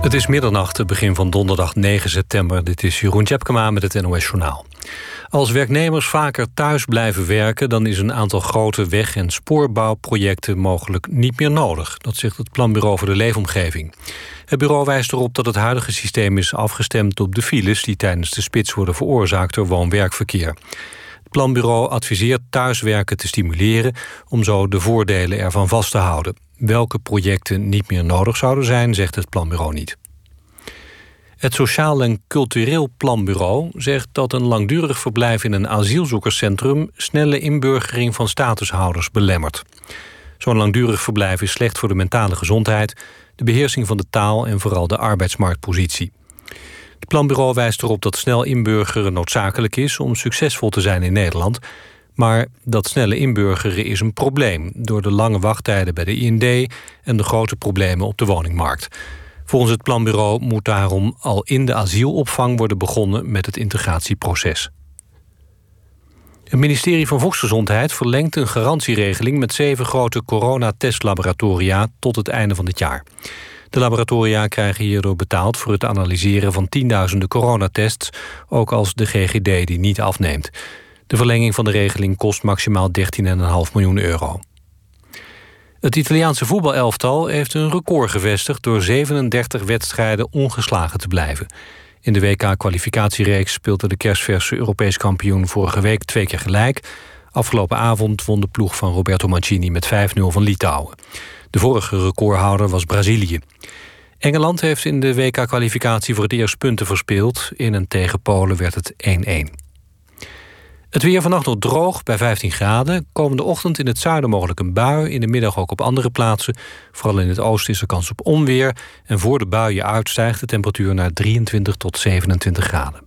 Het is middernacht, het begin van donderdag 9 september. Dit is Jeroen Tjepkema met het NOS Journaal. Als werknemers vaker thuis blijven werken... dan is een aantal grote weg- en spoorbouwprojecten mogelijk niet meer nodig. Dat zegt het Planbureau voor de Leefomgeving. Het bureau wijst erop dat het huidige systeem is afgestemd op de files... die tijdens de spits worden veroorzaakt door woon-werkverkeer. Het planbureau adviseert thuiswerken te stimuleren... om zo de voordelen ervan vast te houden. Welke projecten niet meer nodig zouden zijn, zegt het planbureau niet. Het Sociaal en Cultureel Planbureau zegt dat een langdurig verblijf in een asielzoekerscentrum snelle inburgering van statushouders belemmert. Zo'n langdurig verblijf is slecht voor de mentale gezondheid, de beheersing van de taal en vooral de arbeidsmarktpositie. Het planbureau wijst erop dat snel inburgeren noodzakelijk is om succesvol te zijn in Nederland. Maar dat snelle inburgeren is een probleem door de lange wachttijden bij de IND en de grote problemen op de woningmarkt. Volgens het planbureau moet daarom al in de asielopvang worden begonnen met het integratieproces. Het ministerie van Volksgezondheid verlengt een garantieregeling met zeven grote coronatestlaboratoria tot het einde van dit jaar. De laboratoria krijgen hierdoor betaald voor het analyseren van tienduizenden coronatests, ook als de GGD die niet afneemt. De verlenging van de regeling kost maximaal 13,5 miljoen euro. Het Italiaanse voetbalelftal heeft een record gevestigd... door 37 wedstrijden ongeslagen te blijven. In de WK-kwalificatiereeks speelde de kerstverse Europees kampioen... vorige week twee keer gelijk. Afgelopen avond won de ploeg van Roberto Mancini met 5-0 van Litouwen. De vorige recordhouder was Brazilië. Engeland heeft in de WK-kwalificatie voor het eerst punten verspeeld. In en tegen Polen werd het 1-1. Het weer vannacht nog droog bij 15 graden. Komende ochtend in het zuiden mogelijk een bui. In de middag ook op andere plaatsen. Vooral in het oosten is er kans op onweer. En voor de buien uitstijgt de temperatuur naar 23 tot 27 graden.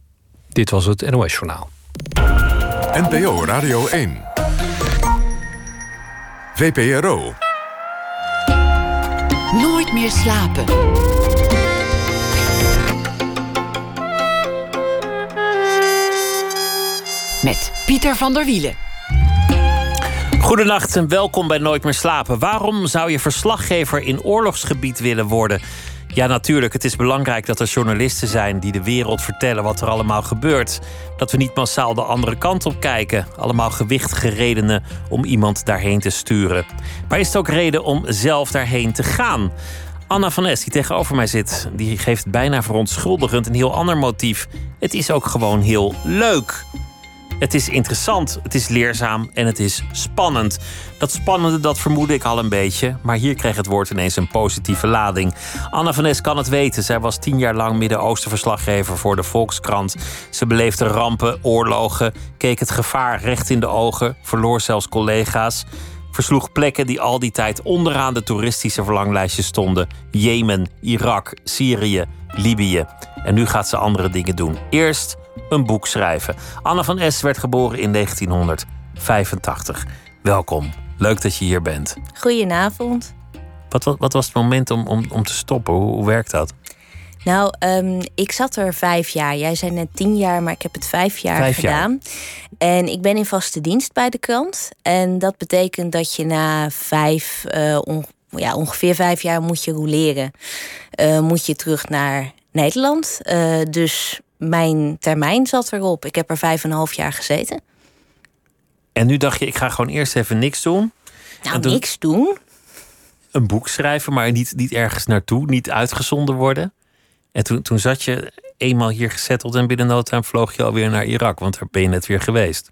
Dit was het NOS Journaal. NPO Radio 1. VPRO. Nooit meer slapen. Met Pieter van der Wielen. Goedenacht en welkom bij Nooit meer slapen. Waarom zou je verslaggever in oorlogsgebied willen worden? Ja, natuurlijk. Het is belangrijk dat er journalisten zijn die de wereld vertellen wat er allemaal gebeurt. Dat we niet massaal de andere kant op kijken. Allemaal gewichtige redenen om iemand daarheen te sturen. Maar is het ook reden om zelf daarheen te gaan? Anna van Es, die tegenover mij zit, die geeft bijna verontschuldigend een heel ander motief. Het is ook gewoon heel leuk. Het is interessant, het is leerzaam en het is spannend. Dat spannende, dat vermoedde ik al een beetje. Maar hier kreeg het woord ineens een positieve lading. Anna van Es kan het weten. Zij was tien jaar lang Midden-Oosten verslaggever voor de Volkskrant. Ze beleefde rampen, oorlogen, keek het gevaar recht in de ogen, verloor zelfs collega's. Versloeg plekken die al die tijd onderaan de toeristische verlanglijstjes stonden: Jemen, Irak, Syrië, Libië. En nu gaat ze andere dingen doen. Eerst een boek schrijven. Anne van Es werd geboren in 1985. Welkom. Leuk dat je hier bent. Goedenavond. Wat, wat, wat was het moment om, om, om te stoppen? Hoe, hoe werkt dat? Nou, um, ik zat er vijf jaar. Jij zei net tien jaar, maar ik heb het vijf jaar vijf gedaan. Jaar. En ik ben in vaste dienst bij de krant. En dat betekent dat je na vijf, uh, on, ja, ongeveer vijf jaar moet je roleren. Uh, moet je terug naar Nederland. Uh, dus mijn termijn zat erop. Ik heb er vijf en een half jaar gezeten. En nu dacht je, ik ga gewoon eerst even niks doen. Nou, toen, niks doen? Een boek schrijven, maar niet, niet ergens naartoe, niet uitgezonden worden. En toen, toen zat je eenmaal hier gezetteld en binnen no time vloog je alweer naar Irak, want daar ben je net weer geweest.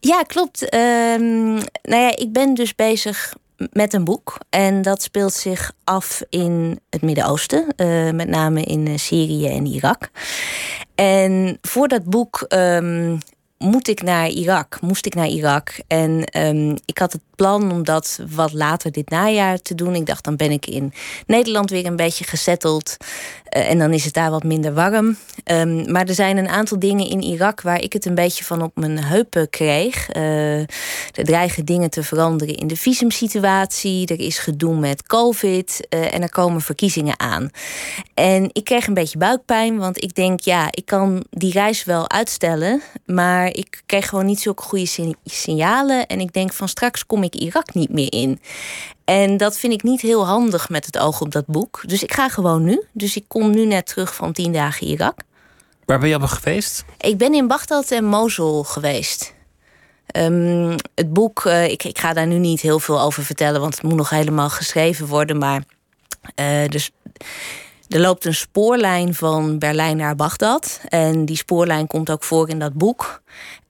Ja, klopt. Um, nou ja, ik ben dus bezig met een boek. En dat speelt zich af in het Midden-Oosten, uh, met name in uh, Syrië en Irak. En voor dat boek um, moet ik naar Irak, moest ik naar Irak. En um, ik had het plan om dat wat later dit najaar te doen. Ik dacht, dan ben ik in Nederland weer een beetje gezetteld. Uh, en dan is het daar wat minder warm. Um, maar er zijn een aantal dingen in Irak waar ik het een beetje van op mijn heupen kreeg. Uh, er dreigen dingen te veranderen in de visumsituatie. Er is gedoe met COVID. Uh, en er komen verkiezingen aan. En ik kreeg een beetje buikpijn, want ik denk, ja, ik kan die reis wel uitstellen. Maar ik kreeg gewoon niet zulke goede signalen. En ik denk van straks kom ik Irak niet meer in. En dat vind ik niet heel handig met het oog op dat boek. Dus ik ga gewoon nu. Dus ik kom nu net terug van tien dagen Irak. Waar ben je allemaal geweest? Ik ben in Bagdad en Mosul geweest. Ehm, het boek, uh, ik, ik ga daar nu niet heel veel over vertellen, want het moet nog helemaal geschreven worden. Maar uh, dus er loopt een spoorlijn van Berlijn naar Bagdad. En die spoorlijn komt ook voor in dat boek.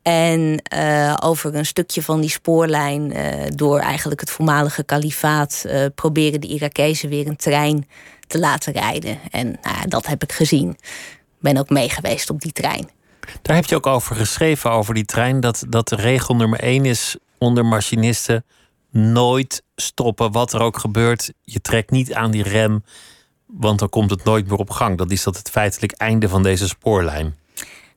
En uh, over een stukje van die spoorlijn, uh, door eigenlijk het voormalige kalifaat, uh, proberen de Irakezen weer een trein te laten rijden. En nou, dat heb ik gezien. Ben ook meegeweest op die trein. Daar heb je ook over geschreven, over die trein, dat, dat de regel nummer één is onder machinisten: nooit stoppen, wat er ook gebeurt. Je trekt niet aan die rem, want dan komt het nooit meer op gang. Dat is dat het feitelijk einde van deze spoorlijn.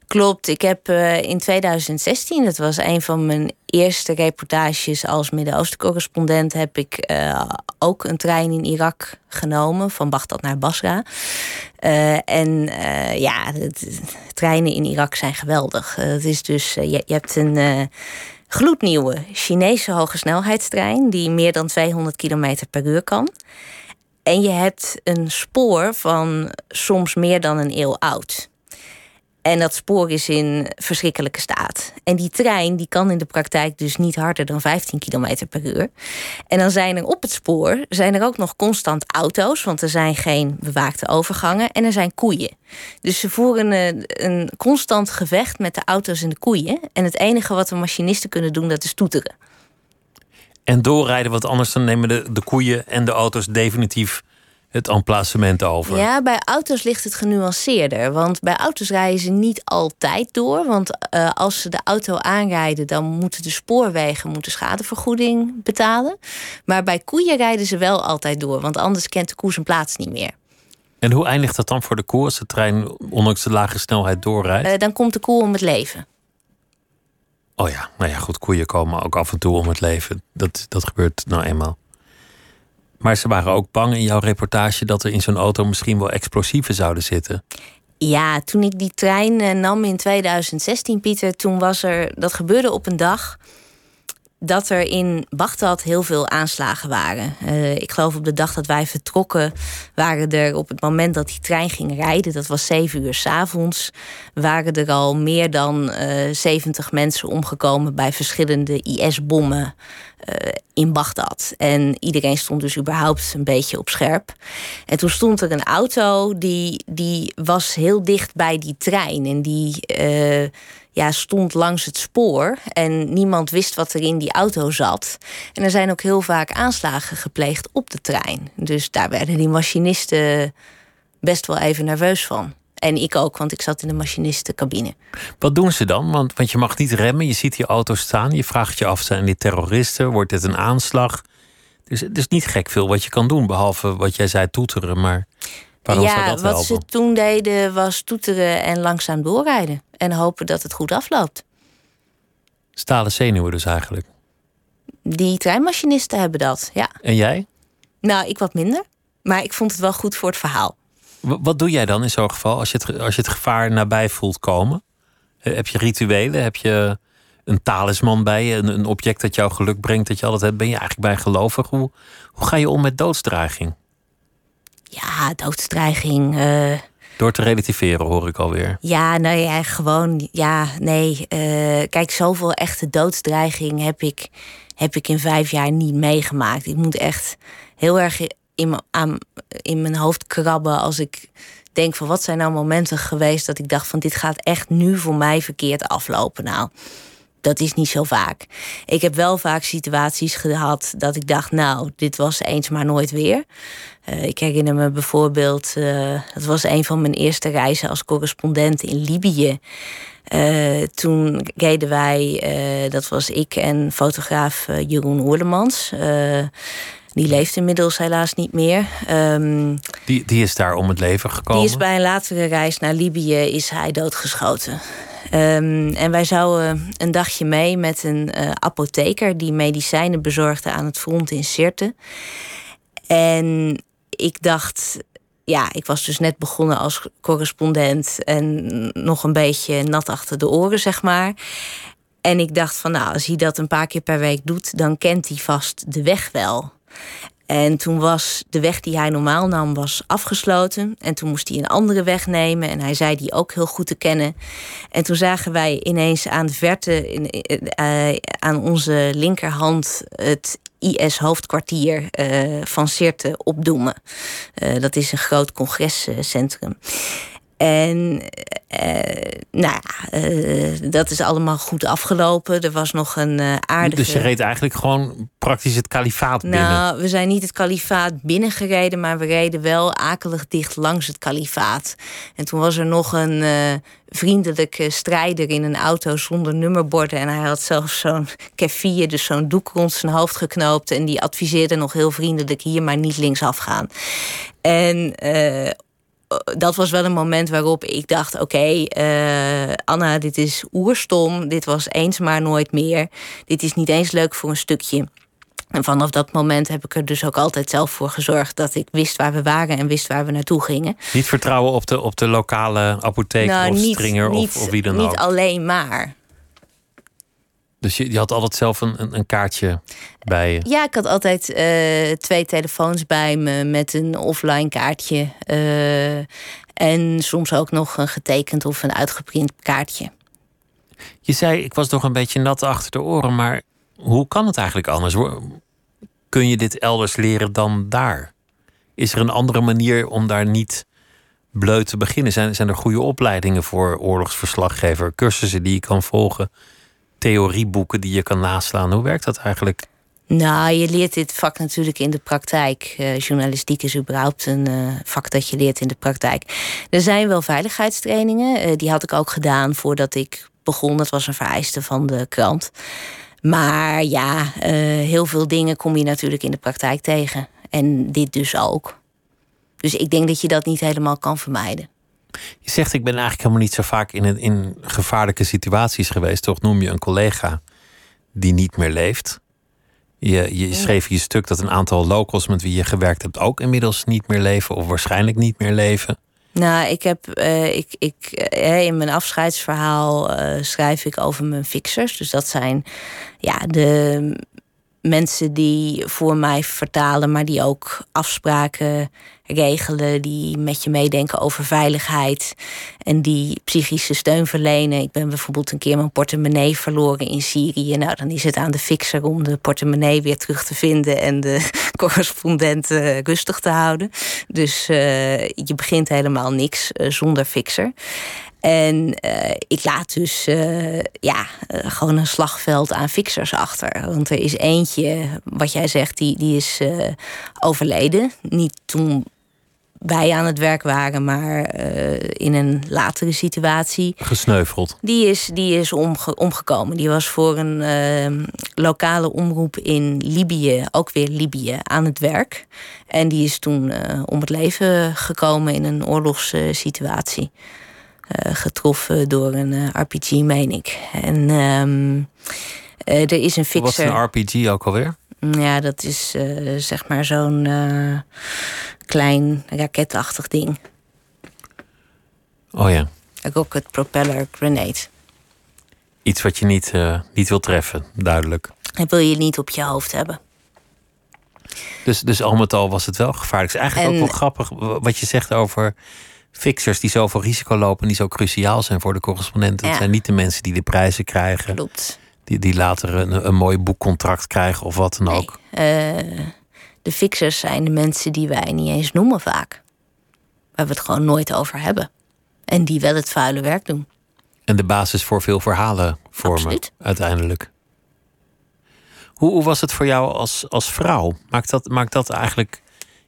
Klopt, ik heb uh, in 2016, dat was een van mijn eerste reportages als Midden-Oosten-correspondent, heb ik uh, ook een trein in Irak genomen, van Bagdad naar Basra. Uh, en ja, de, treinen in Irak zijn geweldig. het is dus, je, je, hebt een gloednieuwe Chinese hogesnelheidstrein die meer dan 200 km per uur kan. En je hebt een spoor van soms meer dan een eeuw oud. En dat spoor is in verschrikkelijke staat. En die trein die kan in de praktijk dus niet harder dan 15 km per uur. En dan zijn er op het spoor zijn er ook nog constant auto's, want er zijn geen bewaakte overgangen en er zijn koeien. Dus ze voeren een, een constant gevecht met de auto's en de koeien. En het enige wat de machinisten kunnen doen, dat is toeteren. En doorrijden, want anders dan nemen de, de koeien en de auto's definitief het emplacement over. Ja, bij auto's ligt het genuanceerder. Want bij auto's rijden ze niet altijd door. Want uh, als ze de auto aanrijden, dan moeten de spoorwegen moeten schadevergoeding betalen. Maar bij koeien rijden ze wel altijd door. Want anders kent de koe zijn plaats niet meer. En hoe eindigt dat dan voor de koe als de trein ondanks de lage snelheid doorrijdt? Uh, dan komt de koe om het leven. Oh ja, nou ja, goed, koeien komen ook af en toe om het leven. Dat, dat gebeurt nou eenmaal. Maar ze waren ook bang in jouw reportage dat er in zo'n auto misschien wel explosieven zouden zitten. Ja, toen ik die trein uh, nam in 2016, Pieter, toen was er. Dat gebeurde op een dag dat er in Bagdad heel veel aanslagen waren. Uh, ik geloof op de dag dat wij vertrokken, waren er op het moment dat die trein ging rijden, dat was zeven uur s avonds, waren er al meer dan uh, 70 mensen omgekomen bij verschillende IS-bommen. Uh, in Bagdad. En iedereen stond dus überhaupt een beetje op scherp. En toen stond er een auto die, die was heel dicht bij die trein. En die ja, stond langs het spoor. En niemand wist wat er in die auto zat. En er zijn ook heel vaak aanslagen gepleegd op de trein. Dus daar werden die machinisten best wel even nerveus van. En ik ook, want ik zat in de machinistencabine. Wat doen ze dan? Want, want je mag niet remmen, je ziet die auto staan. Je vraagt je af, zijn dit terroristen? Wordt dit een aanslag? Dus het is niet gek veel wat je kan doen, behalve wat jij zei, toeteren. Maar waarom ja, zou dat wat helpen? ze toen deden was toeteren en langzaam doorrijden. En hopen dat het goed afloopt. Stalen zenuwen dus eigenlijk. Die treinmachinisten hebben dat, ja. En jij? Nou, ik wat minder. Maar ik vond het wel goed voor het verhaal. Wat doe jij dan in zo'n geval als je, het, als je het gevaar nabij voelt komen? Heb je rituelen? Heb je een talisman bij je? Een, een object dat jou geluk brengt, dat je altijd hebt? Ben je eigenlijk bij gelovig? Hoe, hoe ga je om met doodsdreiging? Ja, doodsdreiging. Uh... Door te relativeren, hoor ik alweer. Ja, nou ja, gewoon. Ja, nee. Uh, kijk, zoveel echte doodsdreiging heb ik, heb ik in vijf jaar niet meegemaakt. Ik moet echt heel erg in, me, aan, in mijn hoofd krabben als ik denk van wat zijn nou momenten geweest dat ik dacht van dit gaat echt nu voor mij verkeerd aflopen. Nou, dat is niet zo vaak. Ik heb wel vaak situaties gehad dat ik dacht, nou, dit was eens maar nooit weer. Uh, ik herinner me bijvoorbeeld, uh, dat was een van mijn eerste reizen als correspondent in Libië. Uh, toen reden wij, dat was ik en fotograaf Jeroen Oerlemans. Die leeft inmiddels helaas niet meer. Um, die, die is daar om het leven gekomen? Die is bij een latere reis naar Libië is hij doodgeschoten. Um, en wij zouden een dagje mee met een uh, apotheker... die medicijnen bezorgde aan het front in Sirte. En ik dacht... Ja, ik was dus net begonnen als correspondent... en nog een beetje nat achter de oren, zeg maar. En ik dacht van, nou, als hij dat een paar keer per week doet... dan kent hij vast de weg wel. En toen was de weg die hij normaal nam was afgesloten. En toen moest hij een andere weg nemen. En hij zei die ook heel goed te kennen. En toen zagen wij ineens aan de verte, in, uh, aan onze linkerhand, het IS-hoofdkwartier uh, van Sirte opdoemen. Uh, dat is een groot congrescentrum. En uh, nou ja, uh, dat is allemaal goed afgelopen. Er was nog een uh, aardige... Dus je reed eigenlijk gewoon praktisch het kalifaat binnen? Nou, we zijn niet het kalifaat binnengereden... maar we reden wel akelig dicht langs het kalifaat. En toen was er nog een vriendelijke strijder in een auto zonder nummerborden. En hij had zelfs zo'n keffier, dus zo'n doek rond zijn hoofd geknoopt. En die adviseerde nog heel vriendelijk hier maar niet linksaf gaan. En dat was wel een moment waarop ik dacht: oké, okay, uh, Anna, dit is oerstom. Dit was eens maar nooit meer. Dit is niet eens leuk voor een stukje. En vanaf dat moment heb ik er dus ook altijd zelf voor gezorgd dat ik wist waar we waren en wist waar we naartoe gingen. Niet vertrouwen op de, op de lokale apotheek nou, of niet, stringer niet, of, of wie dan niet ook? Niet alleen maar. Dus je, je, had altijd zelf een, een, een, kaartje bij je? Ja, ik had altijd uh, twee telefoons bij me met een offline kaartje. Uh, en soms ook nog een getekend of een uitgeprint kaartje. Je zei, ik was toch een beetje nat achter de oren, maar hoe kan het eigenlijk anders? Kun je dit elders leren dan daar? Is er een andere manier om daar niet bleu te beginnen? Zijn, zijn er goede opleidingen voor oorlogsverslaggever, cursussen die je kan volgen? Theorieboeken die je kan naslaan. Hoe werkt dat eigenlijk? Nou, je leert dit vak natuurlijk in de praktijk. Uh, journalistiek is überhaupt een uh, vak dat je leert in de praktijk. Er zijn wel veiligheidstrainingen. Uh, die had ik ook gedaan voordat ik begon. Dat was een vereiste van de krant. Maar ja, heel veel dingen kom je natuurlijk in de praktijk tegen. En dit dus ook. Dus ik denk dat je dat niet helemaal kan vermijden. Je zegt, ik ben eigenlijk helemaal niet zo vaak in, in gevaarlijke situaties geweest. Toch noem je een collega die niet meer leeft. Je, je schreef je stuk dat een aantal locals met wie je gewerkt hebt ook inmiddels niet meer leven of waarschijnlijk niet meer leven. Nou, ik heb uh, ik, ik, uh, in mijn afscheidsverhaal uh, schrijf ik over mijn fixers. Dus dat zijn ja, de mensen die voor mij vertalen, maar die ook afspraken regelen, die met je meedenken over veiligheid en die psychische steun verlenen. Ik ben bijvoorbeeld een keer mijn portemonnee verloren in Syrië. Nou, dan is het aan de fixer om de portemonnee weer terug te vinden en de correspondent uh, rustig te houden. Dus uh, je begint helemaal niks uh, zonder fixer. En ik laat dus ja, gewoon een slagveld aan fixers achter. Want er is eentje, wat jij zegt, die, die is overleden. Niet toen wij aan het werk waren, maar in een latere situatie. Gesneuveld. Die is, die is omge omgekomen. Die was voor een lokale omroep in Libië, ook weer Libië, aan het werk. En die is toen om het leven gekomen in een oorlogssituatie. Uh, getroffen door een uh, RPG, meen ik. En um, uh, er is een fixer. Wat is een RPG ook alweer? Ja, dat is zeg maar zo'n klein raketachtig ding. Oh ja. Een rocket propeller grenade. Iets wat je niet, niet wil treffen, duidelijk. En wil je niet op je hoofd hebben. Dus, dus al met al was het wel gevaarlijk. Het is eigenlijk en, ook wel grappig wat je zegt over fixers die zoveel risico lopen, die zo cruciaal zijn voor de correspondenten. Het zijn niet de mensen die de prijzen krijgen. Klopt. Die, die later een, een mooi boekcontract krijgen of wat dan nee, ook. Uh, de fixers zijn de mensen die wij niet eens noemen vaak. Waar we het gewoon nooit over hebben. En die wel het vuile werk doen. En de basis voor veel verhalen vormen Absoluut. uiteindelijk. Hoe, hoe was het voor jou als, als vrouw? Maakt dat, maakt dat eigenlijk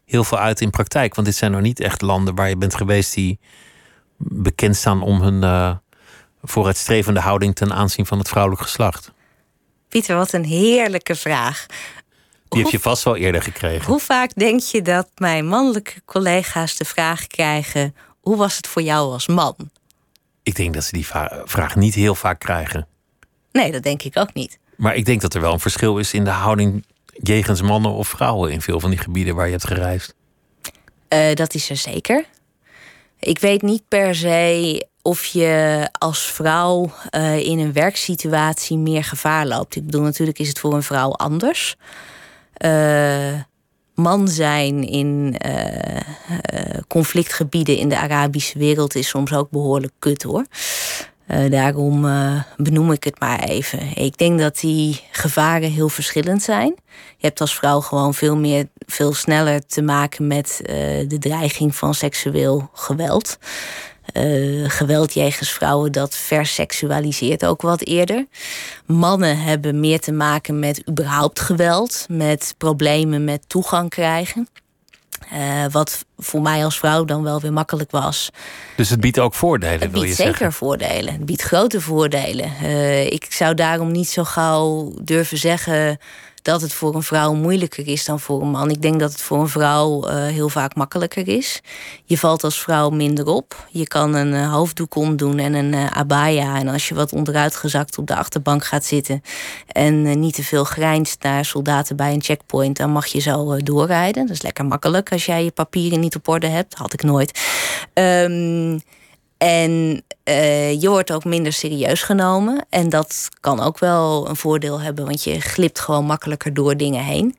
heel veel uit in praktijk. Want dit zijn nog niet echt landen waar je bent geweest die bekend staan om hun uh, vooruitstrevende houding ten aanzien van het vrouwelijk geslacht. Pieter, wat een heerlijke vraag. Die heb je vast wel eerder gekregen. Hoe vaak denk je dat mijn mannelijke collega's de vraag krijgen: hoe was het voor jou als man? Ik denk dat ze die vraag niet heel vaak krijgen. Nee, dat denk ik ook niet. Maar ik denk dat er wel een verschil is in de houding jegens mannen of vrouwen in veel van die gebieden waar je hebt gereisd? Uh, dat is er zeker. Ik weet niet per se of je als vrouw uh, in een werksituatie meer gevaar loopt. Ik bedoel, natuurlijk is het voor een vrouw anders. Uh, man zijn in conflictgebieden in de Arabische wereld is soms ook behoorlijk kut hoor. daarom benoem ik het maar even. Ik denk dat die gevaren heel verschillend zijn. Je hebt als vrouw gewoon veel meer, veel sneller te maken met de dreiging van seksueel geweld. Uh, geweld jegens vrouwen dat verseksualiseert ook wat eerder. Mannen hebben meer te maken met überhaupt geweld, met problemen met toegang krijgen. Uh, wat voor mij als vrouw dan wel weer makkelijk was. Dus het biedt ook voordelen, het wil je biedt zeggen? zeker voordelen. Het biedt grote voordelen. Uh, ik zou daarom niet zo gauw durven zeggen dat het voor een vrouw moeilijker is dan voor een man. Ik denk dat het voor een vrouw uh, heel vaak makkelijker is. Je valt als vrouw minder op. Je kan een uh, hoofddoek omdoen en een uh, abaya. En als je wat onderuitgezakt op de achterbank gaat zitten en niet te veel grijnst naar soldaten bij een checkpoint, dan mag je zo doorrijden. Dat is lekker makkelijk als jij je papieren niet op orde hebt. Had ik nooit. Um, en uh, je wordt ook minder serieus genomen. En dat kan ook wel een voordeel hebben, want je glipt gewoon makkelijker door dingen heen.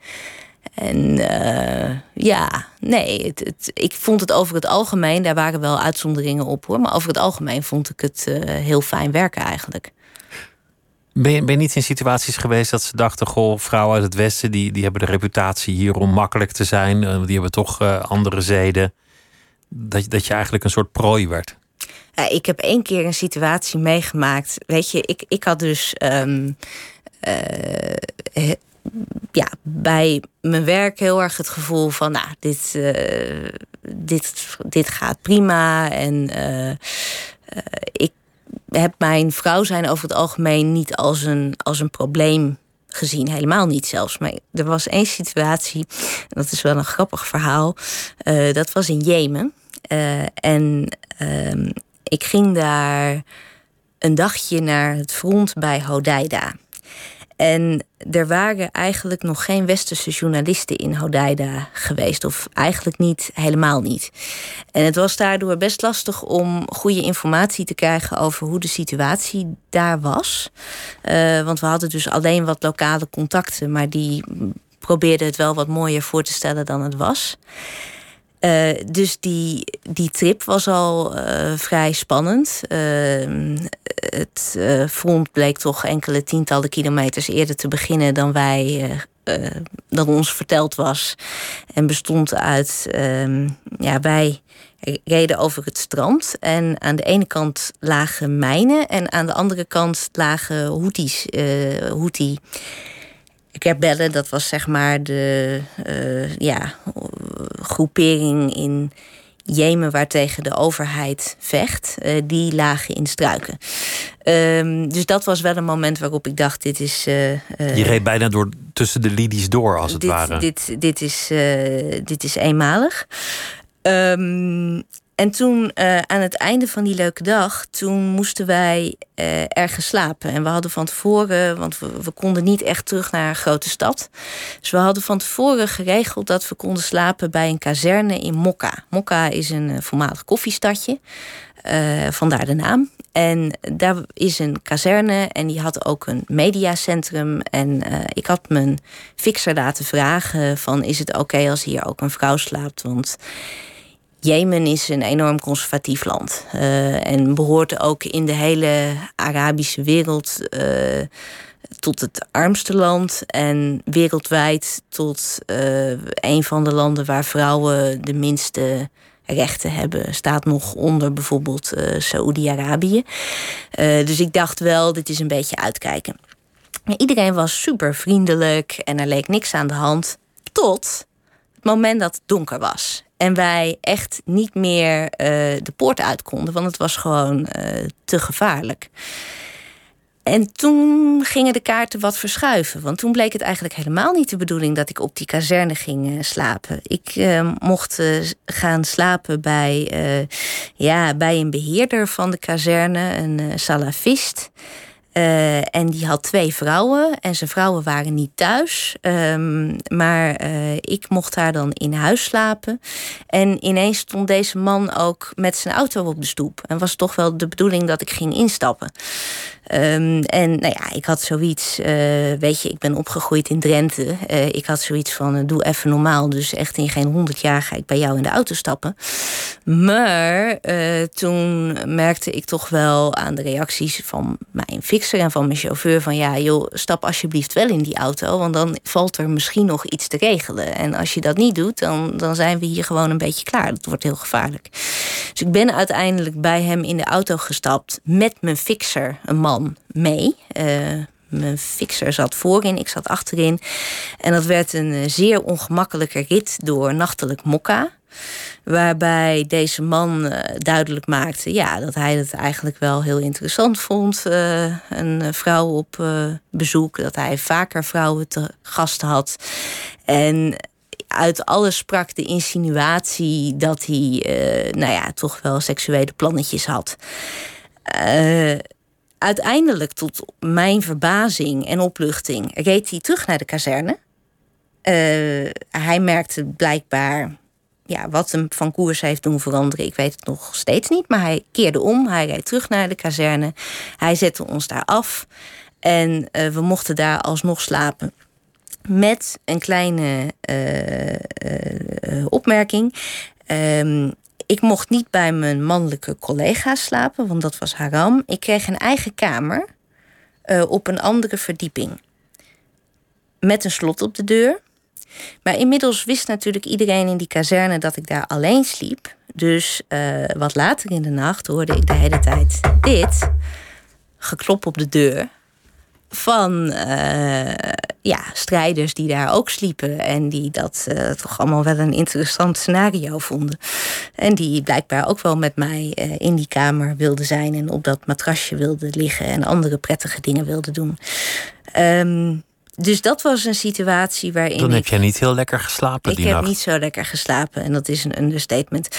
En uh, ja, nee, het, ik vond het over het algemeen, daar waren wel uitzonderingen op hoor, maar over het algemeen vond ik het uh, heel fijn werken eigenlijk. Ben je, ben je niet in situaties geweest dat ze dachten: goh, vrouwen uit het Westen die, die hebben de reputatie hier om makkelijk te zijn, die hebben toch andere zeden. Dat, dat je eigenlijk een soort prooi werd? Ik heb één keer een situatie meegemaakt. Weet je, ik, ik had dus. Um, uh, ja, bij mijn werk heel erg het gevoel van, nou, dit, uh, dit, dit gaat prima. En uh, ik heb mijn vrouw zijn over het algemeen niet als een, als een probleem gezien. Helemaal niet zelfs. Maar er was één situatie, dat is wel een grappig verhaal. dat was in Jemen. En ehm, ik ging daar een dagje naar het front bij Hodeida. En er waren eigenlijk nog geen westerse journalisten in Hodeida geweest. Of eigenlijk niet, helemaal niet. En het was daardoor best lastig om goede informatie te krijgen over hoe de situatie daar was. Uh, want we hadden dus alleen wat lokale contacten, maar die probeerden het wel wat mooier voor te stellen dan het was. Uh, dus die, die trip was al uh, vrij spannend. Uh, het front bleek toch enkele tientallen kilometers eerder te beginnen dan wij. dan ons verteld was. En bestond uit. Ehm, ja, wij reden over het strand. En aan de ene kant lagen mijnen. En aan de andere kant lagen Houthis. Houthi rebellen, dat was zeg maar de uh, ja, groepering in Jemen waartegen de overheid vecht, uh, die lagen in struiken. Um, dus dat was wel een moment waarop ik dacht: dit is. Uh, Je reed bijna door tussen de lidies door, als het dit, ware. Dit, dit, is, dit is eenmalig. Um, en toen, uh, aan het einde van die leuke dag, toen moesten wij uh, ergens slapen. En we hadden van tevoren, want we, konden niet echt terug naar een grote stad. Dus we hadden van tevoren geregeld dat we konden slapen bij een kazerne in Mokka. Mokka is een uh, voormalig koffiestadje, vandaar de naam. En daar is een kazerne en die had ook een mediacentrum. En ik had mijn fixer laten vragen van, is het oké als hier ook een vrouw slaapt? Want Jemen is een enorm conservatief land. Uh, en behoort ook in de hele Arabische wereld uh, tot het armste land. En wereldwijd tot uh, een van de landen waar vrouwen de minste rechten hebben. Staat nog onder bijvoorbeeld Saoedi-Arabië. dus ik dacht wel, dit is een beetje uitkijken. Iedereen was super vriendelijk en er leek niks aan de hand. Tot het moment dat het donker was. En wij echt niet meer uh, de poort uit konden, want het was gewoon uh, te gevaarlijk. En toen gingen de kaarten wat verschuiven. Want toen bleek het eigenlijk helemaal niet de bedoeling dat ik op die kazerne ging uh, slapen. Ik mocht gaan slapen bij, ja, bij een beheerder van de kazerne, een salafist. Uh, en die had twee vrouwen en zijn vrouwen waren niet thuis. Um, maar uh, ik mocht daar dan in huis slapen. En ineens stond deze man ook met zijn auto op de stoep. En was toch wel de bedoeling dat ik ging instappen. Um, en nou ja, ik had zoiets, uh, weet je, ik ben opgegroeid in Drenthe. Uh, ik had zoiets van, uh, doe even normaal. Dus echt in geen honderd jaar ga ik bij jou in de auto stappen. Maar toen merkte ik toch wel aan de reacties van mijn fixer en van mijn chauffeur... van ja, joh, stap alsjeblieft wel in die auto. Want dan valt er misschien nog iets te regelen. En als je dat niet doet, dan, dan zijn we hier gewoon een beetje klaar. Dat wordt heel gevaarlijk. Dus ik ben uiteindelijk bij hem in de auto gestapt met mijn fixer, een man mee. Uh, mijn fixer zat voorin, ik zat achterin. En dat werd een eh, zeer ongemakkelijke rit door nachtelijk Mokka. Waarbij deze man uh, duidelijk maakte ja, dat hij het eigenlijk wel heel interessant vond. Een vrouw op bezoek. Dat hij vaker vrouwen te gast had. En uit alles sprak de insinuatie dat hij nou ja, toch wel seksuele plannetjes had uiteindelijk, tot mijn verbazing en opluchting, reed hij terug naar de kazerne. Uh, hij merkte blijkbaar ja, wat hem van koers heeft doen veranderen. Ik weet het nog steeds niet, maar hij keerde om. Hij reed terug naar de kazerne. Hij zette ons daar af. En uh, we mochten daar alsnog slapen. Met een kleine uh, opmerking. Um, ik mocht niet bij mijn mannelijke collega's slapen, want dat was haram. Ik kreeg een eigen kamer uh, op een andere verdieping. Met een slot op de deur. Maar inmiddels wist natuurlijk iedereen in die kazerne dat ik daar alleen sliep. Dus uh, wat later in de nacht hoorde ik de hele tijd dit. Geklop op de deur van uh, ja, strijders die daar ook sliepen. En die dat uh, toch allemaal wel een interessant scenario vonden. En die blijkbaar ook wel met mij uh, in die kamer wilden zijn. En op dat matrasje wilden liggen. En andere prettige dingen wilden doen. Um, dus dat was een situatie waarin. Dan heb jij niet heel lekker geslapen. Ik die heb nacht. niet zo lekker geslapen. En dat is een understatement.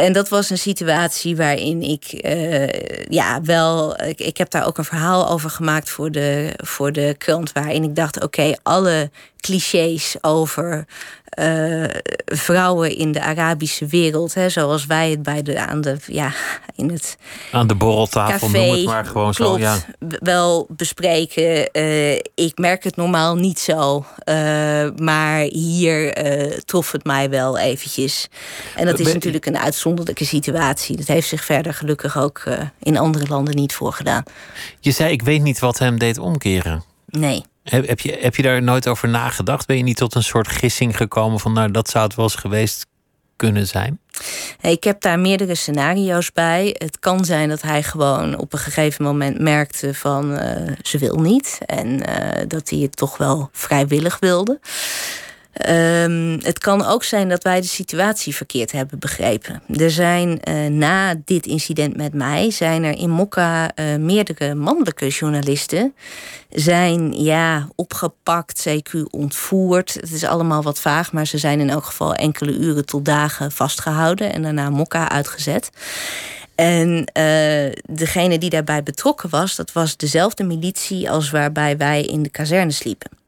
En dat was een situatie waarin ik uh, ja wel. Ik, ik, heb daar ook een verhaal over gemaakt voor de, voor de krant. Waarin ik dacht: oké, alle clichés over uh, vrouwen in de Arabische wereld, hè, zoals wij het bij de aan de ja in het aan de borreltafel café, noem het maar gewoon klopt, zo ja wel bespreken. Uh, ik merk het normaal niet zo, uh, maar hier trof het mij wel eventjes. En dat is ben, natuurlijk een uitzonderlijke situatie. Dat heeft zich verder gelukkig ook in andere landen niet voorgedaan. Je zei ik weet niet wat hem deed omkeren. Nee. Heb, je, heb je daar nooit over nagedacht? Ben je niet tot een soort gissing gekomen van, nou, dat zou het wel eens geweest kunnen zijn? Ik heb daar meerdere scenario's bij. Het kan zijn dat hij gewoon op een gegeven moment merkte van uh, ze wil niet. En uh, dat hij het toch wel vrijwillig wilde. Um, het kan ook zijn dat wij de situatie verkeerd hebben begrepen. Er zijn uh, na dit incident met mij, zijn er in Mokka uh, meerdere mannelijke journalisten zijn ja, opgepakt, CQ ontvoerd. Het is allemaal wat vaag, maar ze zijn in elk geval enkele uren tot dagen vastgehouden en daarna Mokka uitgezet. En uh, degene die daarbij betrokken was, dat was dezelfde militie als waarbij wij in de kazerne sliepen.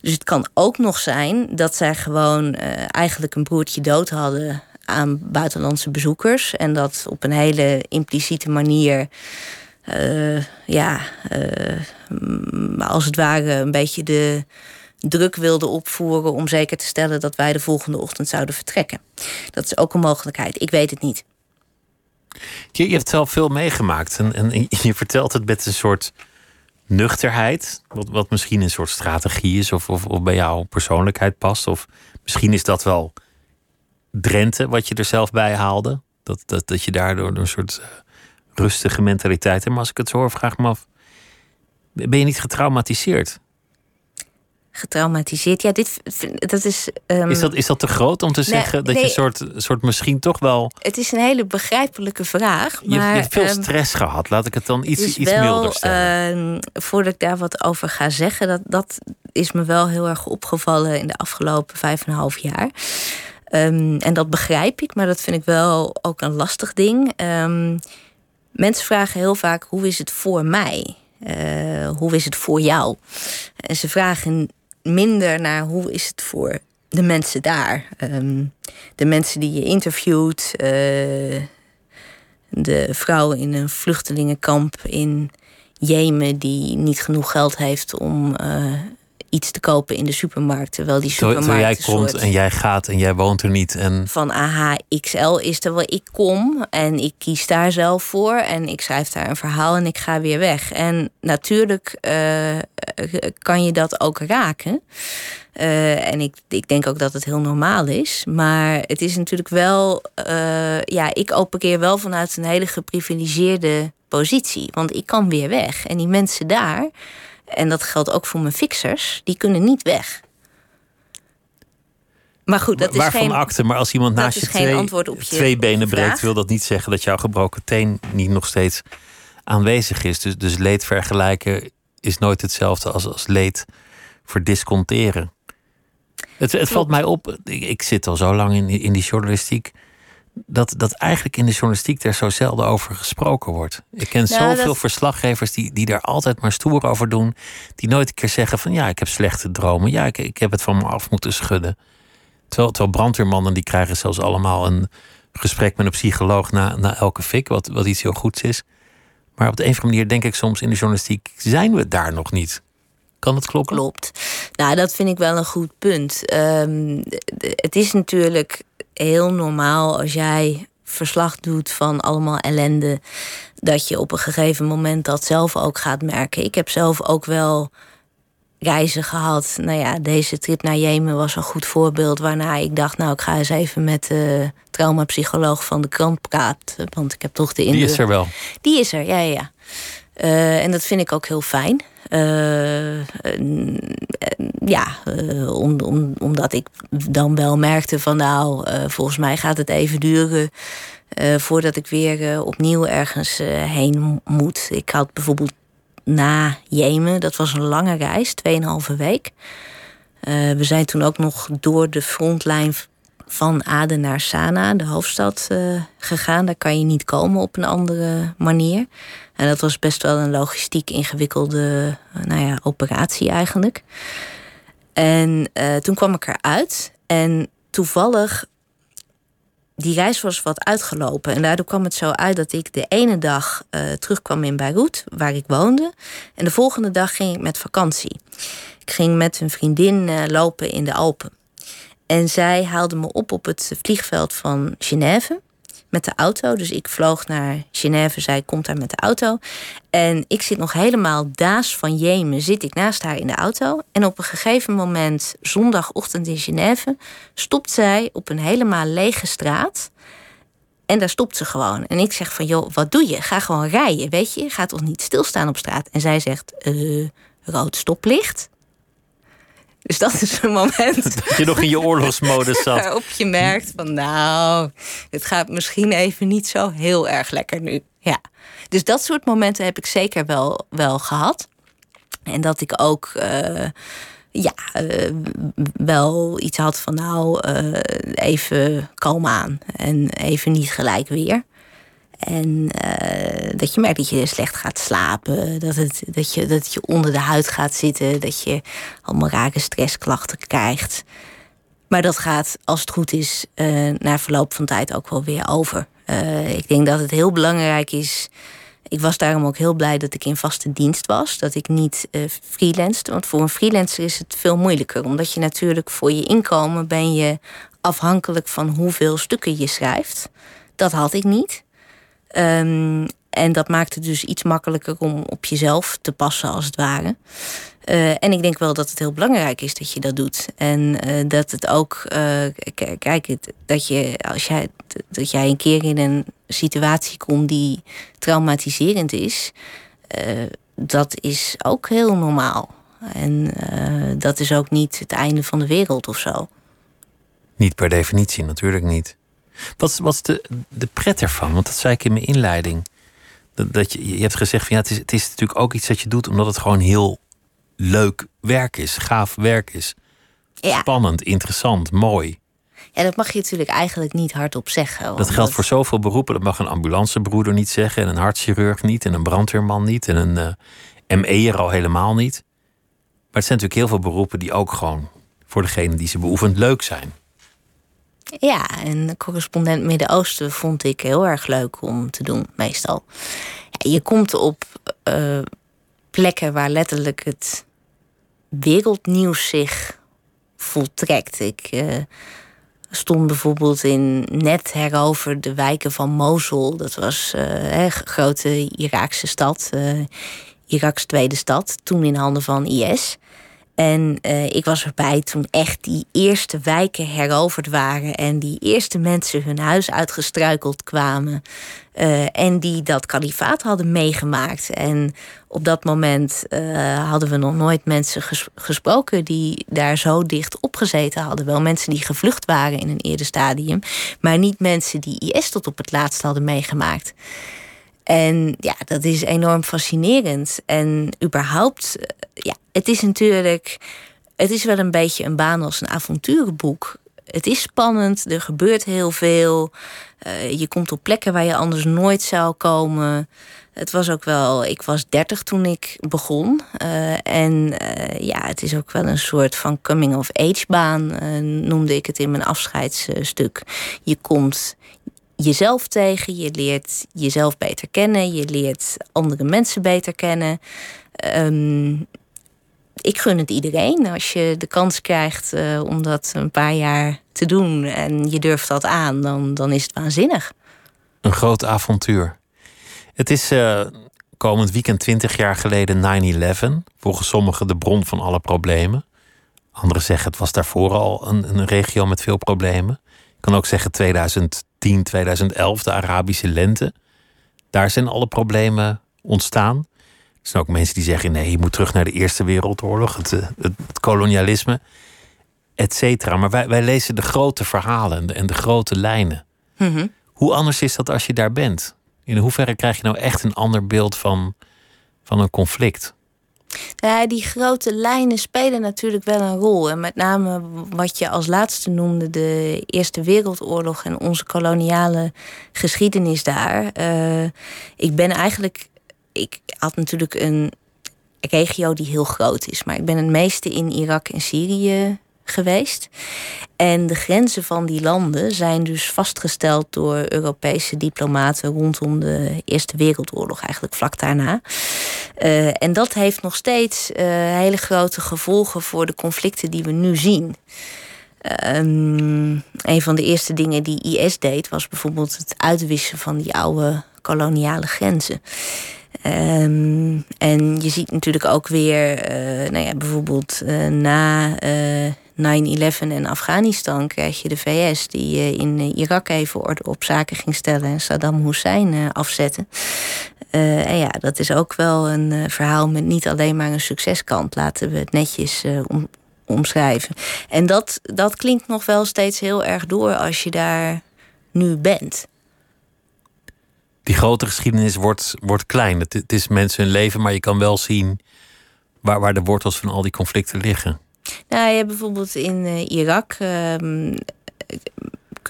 Dus het kan ook nog zijn dat zij gewoon uh, eigenlijk een broertje dood hadden aan buitenlandse bezoekers. En dat op een hele impliciete manier. Uh, ja, uh, als het ware een beetje de druk wilden opvoeren om zeker te stellen dat wij de volgende ochtend zouden vertrekken. Dat is ook een mogelijkheid. Ik weet het niet. Je, je hebt zelf veel meegemaakt en, en je vertelt het met een soort nuchterheid, wat, wat misschien een soort strategie is of, of, of bij jouw persoonlijkheid past. Of misschien is dat wel Drenthe wat je er zelf bij haalde. Dat, dat, dat je daardoor een soort uh, rustige mentaliteit hebt. Maar als ik het zo hoor, vraag me af, ben je niet getraumatiseerd? Getraumatiseerd. Ja, dit, dat is. Um, is, dat, is dat te groot om te zeggen dat nee, je soort, soort misschien toch wel. Het is een hele begrijpelijke vraag. Maar, je, je hebt veel um, stress gehad. Laat ik het dan iets, dus iets wel, milder stellen. Uh, voordat ik daar wat over ga zeggen, dat, dat is me wel heel erg opgevallen in de afgelopen vijf en een half jaar. Um, en dat begrijp ik, maar dat vind ik wel ook een lastig ding. mensen vragen heel vaak: hoe is het voor mij? hoe is het voor jou? En ze vragen minder naar hoe is het voor de mensen daar. Ehm, de mensen die je interviewt. de vrouw in een vluchtelingenkamp in Jemen die niet genoeg geld heeft om iets te kopen in de supermarkt. Terwijl die supermarkt. Terwijl jij komt en jij gaat en jij woont er niet. En... Van AHXL is er wel. Ik kom en ik kies daar zelf voor. En ik schrijf daar een verhaal en ik ga weer weg. En natuurlijk uh, kan je dat ook raken. Uh, en ik, ik denk ook dat het heel normaal is. Maar het is natuurlijk wel. Uh, ja, ik opereer wel vanuit een hele geprivilegeerde positie. Want ik kan weer weg. En die mensen daar en dat geldt ook voor mijn fixers, die kunnen niet weg. Maar goed, dat is Waarvan geen... akte, maar als iemand naast je twee, je twee benen breekt... wil dat niet zeggen dat jouw gebroken teen niet nog steeds aanwezig is. Dus, dus leed vergelijken is nooit hetzelfde als, als leed verdisconteren. Het, het valt mij op, ik, ik, zit al zo lang in, in die journalistiek dat, dat eigenlijk in de journalistiek er zo zelden over gesproken wordt. Ik ken nou, zoveel verslaggevers die, die daar altijd maar stoer over doen. Die nooit een keer zeggen van ja, ik heb slechte dromen. Ja, ik, ik heb het van me af moeten schudden. Terwijl, terwijl brandweermannen die krijgen zelfs allemaal een gesprek met een psycholoog na, na elke fik. Wat, wat iets heel goeds is. Maar op de een of andere manier denk ik soms in de journalistiek zijn we daar nog niet. Kan het kloppen? Klopt. Nou, dat vind ik wel een goed punt. Um, het is natuurlijk heel normaal als jij verslag doet van allemaal ellende, dat je op een gegeven moment dat zelf ook gaat merken. Ik heb zelf ook wel reizen gehad. Nou ja, deze trip naar Jemen was een goed voorbeeld. Waarna ik dacht, nou, ik ga eens even met de traumapsycholoog van de krant praten. Want ik heb toch de indruk... Die is er wel? Die is er, ja, ja. Uh, en dat vind ik ook heel fijn. Uh, ja, om, omdat ik dan wel merkte van nou, volgens mij gaat het even duren voordat ik weer opnieuw ergens heen moet. Ik had bijvoorbeeld na Jemen, dat was een lange reis, 2,5 week. we zijn toen ook nog door de frontlijn van Aden naar Sanaa, de hoofdstad, gegaan. Daar kan je niet komen op een andere manier. En dat was best wel een logistiek ingewikkelde eh, nou ja, operatie eigenlijk. En uh, toen kwam ik eruit. En toevallig, die reis was wat uitgelopen. En daardoor kwam het zo uit dat ik de ene dag terugkwam in Beirut, waar ik woonde. En de volgende dag ging ik met vakantie. Ik ging met een vriendin lopen in de Alpen. En zij haalde me op op het vliegveld van Genève met de auto. Dus ik vloog naar Genève, zij komt daar met de auto. En ik zit nog helemaal daas van Jemen, zit ik naast haar in de auto. En op een gegeven moment, zondagochtend in Genève, stopt zij op een helemaal lege straat. En daar stopt ze gewoon. En ik zeg van, joh, wat doe je? Ga gewoon rijden, weet je? Ga toch niet stilstaan op straat? En zij zegt, uh, rood stoplicht. Dus dat is een moment. Dat je nog in je oorlogsmodus zat. Waarop je merkt van nou, het gaat misschien even niet zo heel erg lekker nu. Ja. Dus dat soort momenten heb ik zeker wel, wel gehad. En dat ik ook uh, ja, uh, wel iets had van nou, uh, even kalm aan. En even niet gelijk weer. En uh, dat je merkt dat je slecht gaat slapen. Dat, het, dat, je, dat je onder de huid gaat zitten. Dat je allemaal rare stressklachten krijgt. Maar dat gaat, als het goed is, uh, na verloop van tijd ook wel weer over. Uh, ik denk dat het heel belangrijk is. Ik was daarom ook heel blij dat ik in vaste dienst was. Dat ik niet uh, freelanced. Want voor een freelancer is het veel moeilijker. Omdat je natuurlijk voor je inkomen ben je afhankelijk van hoeveel stukken je schrijft. Dat had ik niet. Um, en dat maakt het dus iets makkelijker om op jezelf te passen, als het ware. Uh, en ik denk wel dat het heel belangrijk is dat je dat doet. En uh, dat het ook, uh, kijk, dat, je, als jij, dat jij een keer in een situatie komt die traumatiserend is, dat is ook heel normaal. En dat is ook niet het einde van de wereld of zo. Niet per definitie, natuurlijk niet. Wat, wat is de, de pret ervan? Want dat zei ik in mijn inleiding. Dat, dat je, je hebt gezegd van ja, het is, het is natuurlijk ook iets dat je doet omdat het gewoon heel leuk werk is, gaaf werk is. Ja. Spannend, interessant, mooi. Ja, dat mag je natuurlijk eigenlijk niet hardop zeggen. Dat geldt voor zoveel beroepen. Dat mag een ambulancebroeder niet zeggen, en een hartchirurg niet, en een brandweerman niet, en een ME'er al helemaal niet. Maar het zijn natuurlijk heel veel beroepen die ook gewoon voor degene die ze beoefent leuk zijn. Ja, en correspondent Midden-Oosten vond ik heel erg leuk om te doen, meestal. Je komt op uh, plekken waar letterlijk het wereldnieuws zich voltrekt. Ik uh, stond bijvoorbeeld in net heroverde wijken van Mosul. Dat was een grote Iraakse stad. Iraks tweede stad, toen in handen van IS. En uh, ik was erbij toen echt die eerste wijken heroverd waren. En die eerste mensen hun huis uitgestruikeld kwamen. Uh, en die dat kalifaat hadden meegemaakt. En op dat moment uh, hadden we nog nooit mensen ges gesproken die daar zo dicht op gezeten hadden. Wel mensen die gevlucht waren in een eerder stadium. Maar niet mensen die IS tot op het laatst hadden meegemaakt. En ja, dat is enorm fascinerend. En überhaupt, eh, ja, het is natuurlijk. Het is wel een beetje een baan als een avonturenboek. Het is spannend, er gebeurt heel veel. Uh, je komt op plekken waar je anders nooit zou komen. Het was ook wel, ik was 30 toen ik begon. Uh, en ja, het is ook wel een soort van coming-of-age baan, noemde ik het in mijn afscheidsstuk. Je komt jezelf tegen, je leert jezelf beter kennen, je leert andere mensen beter kennen. Um, ik gun het iedereen als je de kans krijgt uh, om dat een paar jaar te doen en je durft dat aan, dan, dan is het waanzinnig. Een groot avontuur. Het is uh, komend weekend 20 jaar geleden 9-11. Volgens sommigen de bron van alle problemen. Anderen zeggen het was daarvoor al een, een regio met veel problemen. Ik kan ook zeggen 2000. 2010, 2011, de Arabische lente. Daar zijn alle problemen ontstaan. Er zijn ook mensen die zeggen: nee, je moet terug naar de Eerste Wereldoorlog, het, eh, het, het kolonialisme, et cetera. Maar wij, wij lezen de grote verhalen en de, en de grote lijnen. Mhm. Hoe anders is dat als je daar bent? In hoeverre krijg je nou echt een ander beeld van, van een conflict? Ja, die grote lijnen spelen natuurlijk wel een rol. En met name wat je als laatste noemde, de Eerste Wereldoorlog en onze koloniale geschiedenis daar. Uh, ik ben eigenlijk. Ik had natuurlijk een regio die heel groot is, maar ik ben het meeste in Irak en Syrië geweest. En de grenzen van die landen zijn dus vastgesteld door Europese diplomaten rondom de Eerste Wereldoorlog, eigenlijk vlak daarna. Uh, en dat heeft nog steeds uh, hele grote gevolgen voor de conflicten die we nu zien. Um, een van de eerste dingen die IS deed was bijvoorbeeld het uitwissen van die oude koloniale grenzen. Um, en je ziet natuurlijk ook weer, uh, nou ja, bijvoorbeeld na 9-11 en Afghanistan krijg je de VS die uh, in Irak even orde op zaken ging stellen en Saddam Hussein uh, afzetten. En ja, dat is ook wel een verhaal met niet alleen maar een succeskant. Laten we het netjes om, omschrijven. En dat, dat klinkt nog wel steeds heel erg door als je daar nu bent. Die grote geschiedenis wordt, wordt klein. Het, het is mensen hun leven, maar je kan wel zien waar, waar de wortels van al die conflicten liggen. Nou, je hebt bijvoorbeeld in uh, Irak. Uh,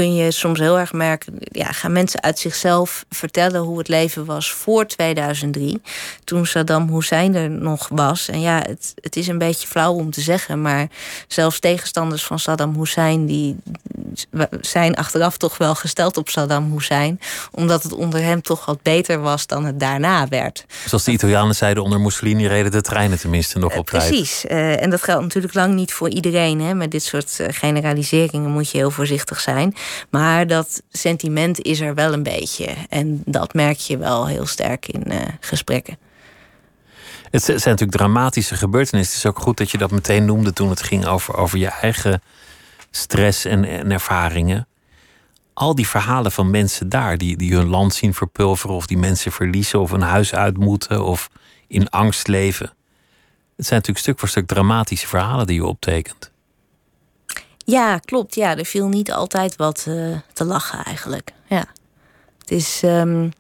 kun je soms heel erg merken, ja, gaan mensen uit zichzelf vertellen hoe het leven was voor 2003, toen Saddam Hussein er nog was. En ja, het, het is een beetje flauw om te zeggen, maar zelfs tegenstanders van Saddam Hussein, die zijn achteraf toch wel gesteld op Saddam Hussein, omdat het onder hem toch wat beter was dan het daarna werd. Zoals de Italianen zeiden, onder Mussolini reden de treinen tenminste nog op tijd. Precies, uh, en dat geldt natuurlijk lang niet voor iedereen. Hè. Met dit soort uh, generaliseringen moet je heel voorzichtig zijn. Maar dat sentiment is er wel een beetje. En dat merk je wel heel sterk in uh, gesprekken. Het zijn natuurlijk dramatische gebeurtenissen. Het is ook goed dat je dat meteen noemde toen het ging over, over je eigen stress en, en ervaringen. Al die verhalen van mensen daar die, die hun land zien verpulveren, of die mensen verliezen, of een huis uit moeten, of in angst leven. Het zijn natuurlijk stuk voor stuk dramatische verhalen die je optekent. Ja, klopt. Ja, er viel niet altijd wat uh, te lachen eigenlijk. Ja. Het is. Um,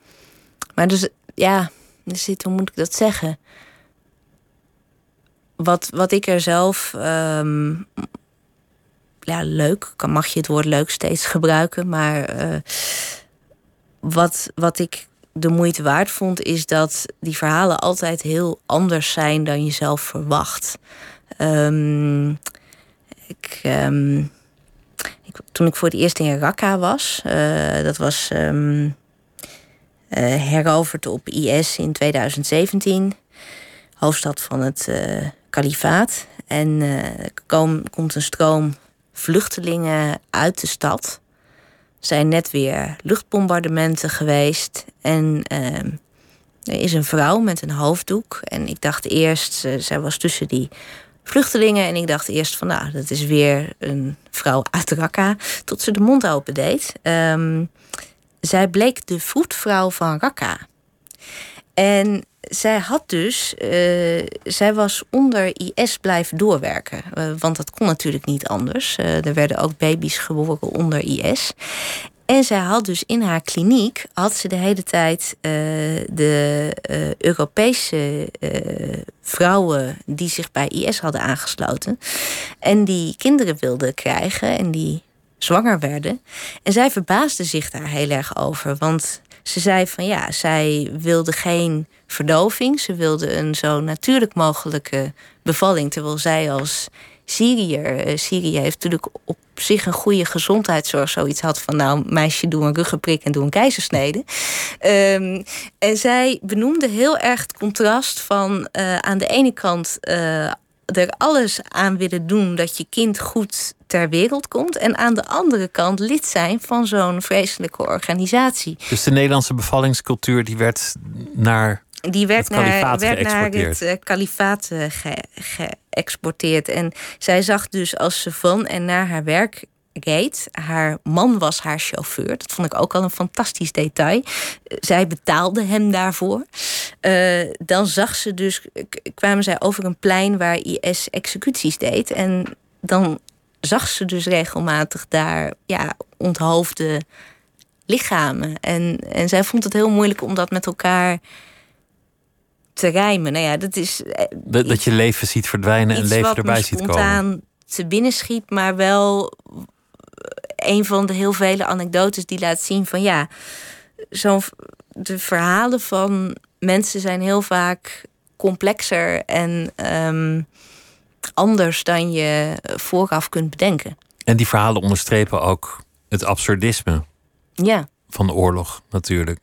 maar dus, ja, er hoe moet ik dat zeggen? Wat, wat ik er zelf. Um, ja, leuk. Mag je het woord leuk steeds gebruiken. Maar uh, wat, wat ik de moeite waard vond, is dat die verhalen altijd heel anders zijn dan je zelf verwacht. Um, ik, um, ik, toen ik voor het eerst in Raqqa was, uh, dat was um, heroverd op IS in 2017, hoofdstad van het uh, kalifaat. En kom, komt een stroom vluchtelingen uit de stad zijn net weer luchtbombardementen geweest. En uh, er is een vrouw met een hoofddoek. En ik dacht eerst, zij was tussen die vluchtelingen. En ik dacht eerst van, nou, dat is weer een vrouw uit Raqqa. Tot ze de mond open deed. Um, zij bleek de vroedvrouw van Raqqa. En zij had dus, uh, zij was onder IS blijven doorwerken. Uh, want dat kon natuurlijk niet anders. Uh, er werden ook baby's geboren onder IS. En zij had dus in haar kliniek, had ze de hele tijd de Europese vrouwen die zich bij IS hadden aangesloten. En die kinderen wilden krijgen en die zwanger werden. En zij verbaasde zich daar heel erg over. Want ze zei van ja, zij wilde geen verdoving. Ze wilde een zo natuurlijk mogelijke bevalling. Terwijl zij als Syriër, eh, Syrië heeft natuurlijk op zich een goede gezondheidszorg. Zoiets had van nou, meisje, doe een ruggenprik en doe een keizersnede. Um, en zij benoemde heel erg het contrast van uh, aan de ene kant uh, er alles aan willen doen dat je kind goed ter wereld komt. En aan de andere kant lid zijn van zo'n vreselijke organisatie. Dus de Nederlandse bevallingscultuur die werd naar die werd het naar, werd naar het uh, kalifaat ge, geëxporteerd. En zij zag dus als ze van en naar haar werk reed. Haar man was haar chauffeur. Dat vond ik ook al een fantastisch detail. Zij betaalde hem daarvoor. Uh, dan zag ze dus, kwamen zij over een plein waar IS executies deed. En dan zag ze dus regelmatig daar ja, onthoofde lichamen. En, en zij vond het heel moeilijk om dat met elkaar te rijmen. Nou ja, dat is. Dat, dat je leven ziet verdwijnen en leven erbij ziet komen. spontaan te binnen schiet, maar wel een van de heel vele anekdotes die laat zien van ja, zo'n de verhalen van mensen zijn heel vaak complexer en um, anders dan je vooraf kunt bedenken. En die verhalen onderstrepen ook het absurdisme ja. van de oorlog, natuurlijk.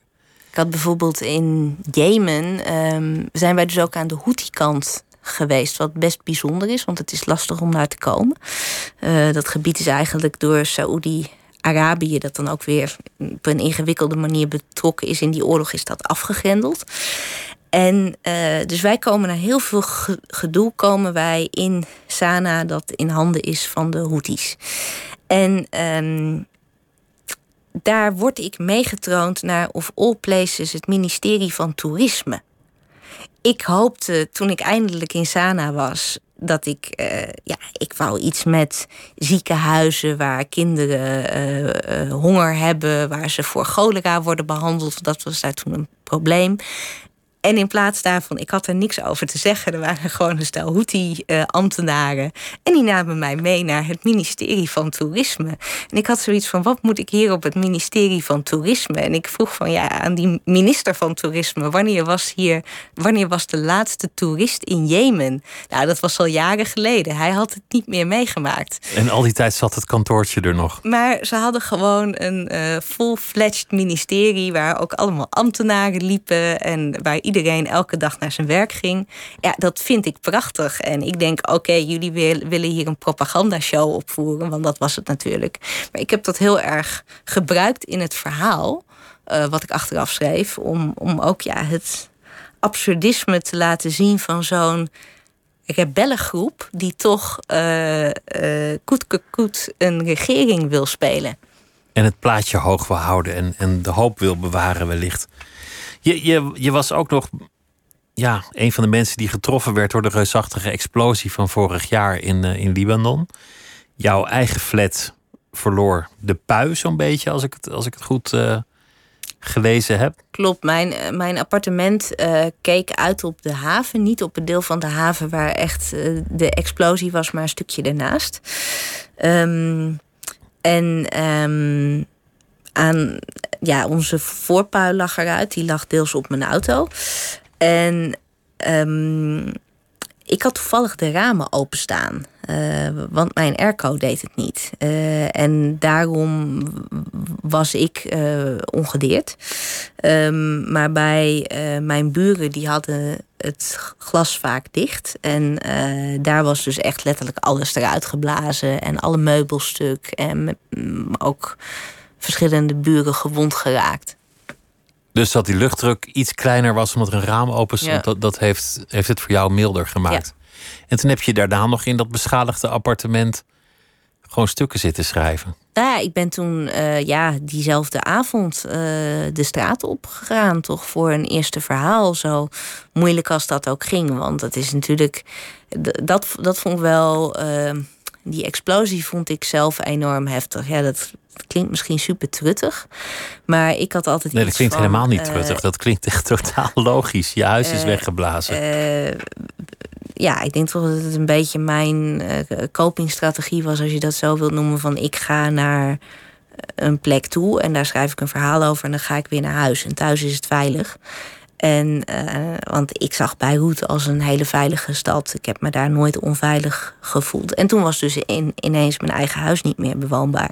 Ik had bijvoorbeeld in Jemen, um, zijn wij dus ook aan de Houthi-kant geweest. Wat best bijzonder is, want het is lastig om daar te komen. Uh, dat gebied is eigenlijk door Saoedi-Arabië, dat dan ook weer op een ingewikkelde manier betrokken is in die oorlog, is dat afgegrendeld. En uh, dus wij komen naar heel veel gedoe, komen wij in Sana, dat in handen is van de Houthis. En um, daar word ik meegetroond naar of all places het ministerie van Toerisme. Ik hoopte toen ik eindelijk in Sana was dat ik, uh, ja, ik wou iets met ziekenhuizen waar kinderen uh, uh, honger hebben, waar ze voor cholera worden behandeld. Dat was daar toen een probleem. En in plaats daarvan, ik had er niks over te zeggen. Er waren gewoon een stel Houthi-ambtenaren. En die namen mij mee naar het ministerie van Toerisme. En ik had zoiets van, wat moet ik hier op het ministerie van Toerisme? En ik vroeg van, ja, aan die minister van Toerisme... wanneer was hier, wanneer was de laatste toerist in Jemen? Nou, dat was al jaren geleden. Hij had het niet meer meegemaakt. En al die tijd zat het kantoortje er nog. Maar ze hadden gewoon een uh, full-fledged ministerie... waar ook allemaal ambtenaren liepen en waar iedereen elke dag naar zijn werk ging. Ja, dat vind ik prachtig. En ik denk, oké, jullie willen hier een propagandashow opvoeren, want dat was het natuurlijk. Maar ik heb dat heel erg gebruikt in het verhaal, uh, wat ik achteraf schreef, om, om ook ja, het absurdisme te laten zien van zo'n rebellengroep die toch uh, koet, koet een regering wil spelen. En het plaatje hoog wil houden en, en de hoop wil bewaren wellicht. Je, je, je was ook nog ja, een van de mensen die getroffen werd door de reusachtige explosie van vorig jaar in, uh, in Libanon. Jouw eigen flat verloor de pui zo'n beetje, als ik het, als ik het goed uh, gelezen heb. Klopt, mijn, mijn appartement keek uit op de haven. Niet op het deel van de haven waar echt de explosie was, maar een stukje ernaast. Um, en um, aan ja, onze voorpuil lag eruit. Die lag deels op mijn auto. En um, ik had toevallig de ramen openstaan. Uh, want mijn airco deed het niet. Uh, en daarom was ik uh, ongedeerd. Um, maar bij mijn buren, die hadden het glas vaak dicht. En daar was dus echt letterlijk alles eruit geblazen. En alle meubelstuk. En mm, ook verschillende buren gewond geraakt. Dus dat die luchtdruk iets kleiner was omdat er een raam open stond, dat, dat heeft, heeft het voor jou milder gemaakt. En toen heb je daarna nog in dat beschadigde appartement gewoon stukken zitten schrijven. Ja, ik ben toen uh, ja, diezelfde avond uh, de straat opgegaan, toch voor een eerste verhaal. Zo moeilijk als dat ook ging. Want het is natuurlijk. Dat, dat vond ik wel. Uh, die explosie vond ik zelf enorm heftig. Ja, dat klinkt misschien super truttig. Maar ik had altijd. Nee, dat klinkt helemaal niet truttig. Uh, dat klinkt echt totaal logisch. Je huis is uh, weggeblazen. Uh, ja, ik denk toch dat het een beetje mijn copingstrategie was, als je dat zo wilt noemen. Van ik ga naar een plek toe en daar schrijf ik een verhaal over en dan ga ik weer naar huis. En thuis is het veilig. En, uh, want ik zag Beirut als een hele veilige stad. Ik heb me daar nooit onveilig gevoeld. En toen was dus in, ineens mijn eigen huis niet meer bewoonbaar.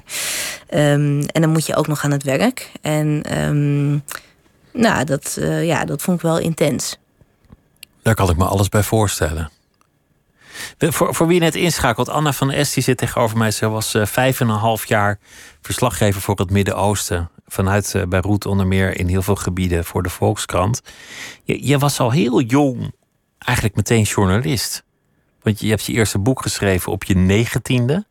Um, en dan moet je ook nog aan het werk. En um, nou, dat, uh, ja, dat vond ik wel intens. Daar kan ik me alles bij voorstellen. Voor, voor wie net inschakelt, Anna van Est die zit tegenover mij. Ze was uh, vijf en een half jaar verslaggever voor het Midden-Oosten vanuit uh, Beirut onder meer in heel veel gebieden voor de Volkskrant. Je, je, was al heel jong eigenlijk meteen journalist. Want je hebt je eerste boek geschreven op je negentiende.